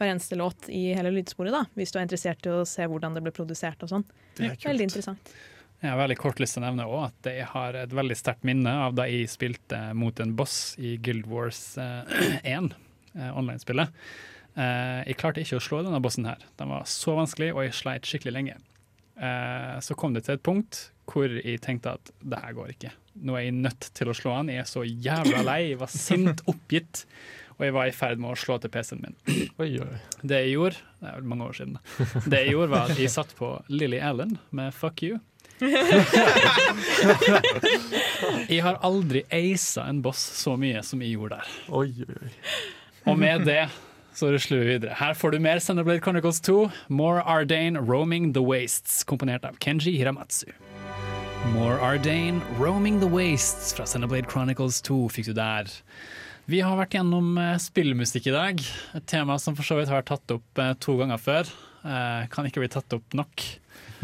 hver eneste låt i hele lydsporet, da, hvis du er interessert i å se hvordan det ble produsert og sånn. Veldig interessant. Jeg har veldig kort lyst til å nevne også at jeg har et veldig sterkt minne av da jeg spilte mot en boss i Guild Wars eh, (clears throat) 1, eh, online-spillet. Eh, jeg klarte ikke å slå denne bossen her. Den var så vanskelig, og jeg sleit skikkelig lenge. Eh, så kom det til et punkt hvor jeg tenkte at det her går ikke. Nå er jeg nødt til å slå han. Jeg er så jævla lei. Jeg var sint, oppgitt. Og jeg var i ferd med å slå til PC-en min. (clears throat) Oi, oi. Det jeg gjorde Det er mange år siden. Det jeg gjorde var at jeg satt på Lily Allen med Fuck You. (laughs) jeg har aldri aisa en boss så mye som jeg gjorde der. Oi, oi, oi. Og med det så rusler vi videre. Her får du mer Senderblade Chronicles 2, More Ardane Roaming the Wastes, komponert av Kenji Hiramatsu. More Ardane Roaming the Wastes fra Senderblade Chronicles 2 fikk du der. Vi har vært gjennom eh, spillmusikk i dag, et tema som for så vidt har vært tatt opp eh, to ganger før. Eh, kan ikke bli tatt opp nok.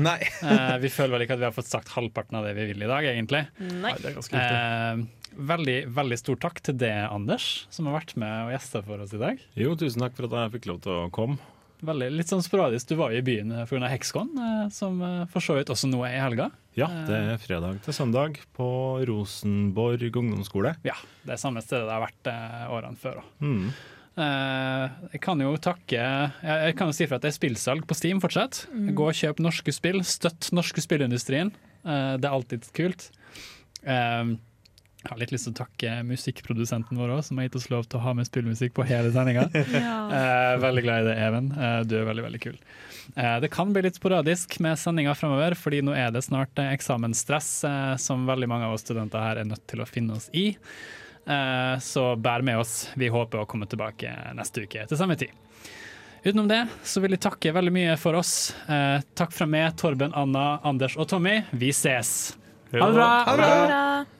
Nei. Eh, vi føler vel ikke at vi har fått sagt halvparten av det vi vil i dag, egentlig. Nei. Det er ganske viktig. Eh, veldig, veldig stor takk til det, Anders, som har vært med og gjesta for oss i dag. Jo, tusen takk for at jeg fikk lov til å komme. Veldig, litt sånn sporadisk. Du var jo i byen pga. Hexcon, eh, som eh, for så vidt også nå er i helga. Ja, det er fredag til søndag på Rosenborg ungdomsskole. Ja, det er samme stedet det har vært eh, årene før òg. Mm. jeg kan jo takke Jeg, kan jo si for at det er spillsalg på Steam fortsatt. Gå og kjøp norske spill. Støtt norske spillindustrien. Eh, det er alltid kult. Jeg har litt lyst til å takke musikkprodusenten vår også, som har gitt oss lov til å ha med spillmusikk på hele sendinga. (laughs) Eh, veldig glad i det, Even. Eh, du er veldig, veldig kul. Eh, det kan bli litt sporadisk med sendinga fremover, fordi nå er det snart eh, eksamensstress eh, som veldig mange av oss studenter her er nødt til å finne oss i. Eh, så bær med oss. Vi håper å komme tilbake neste uke til samme tid. Utenom det så vil jeg takke veldig mye for oss. Eh, takk fra meg, Torben, Anna, Anders og Tommy. Vi ses. Ha det bra! Ha det bra! Bra.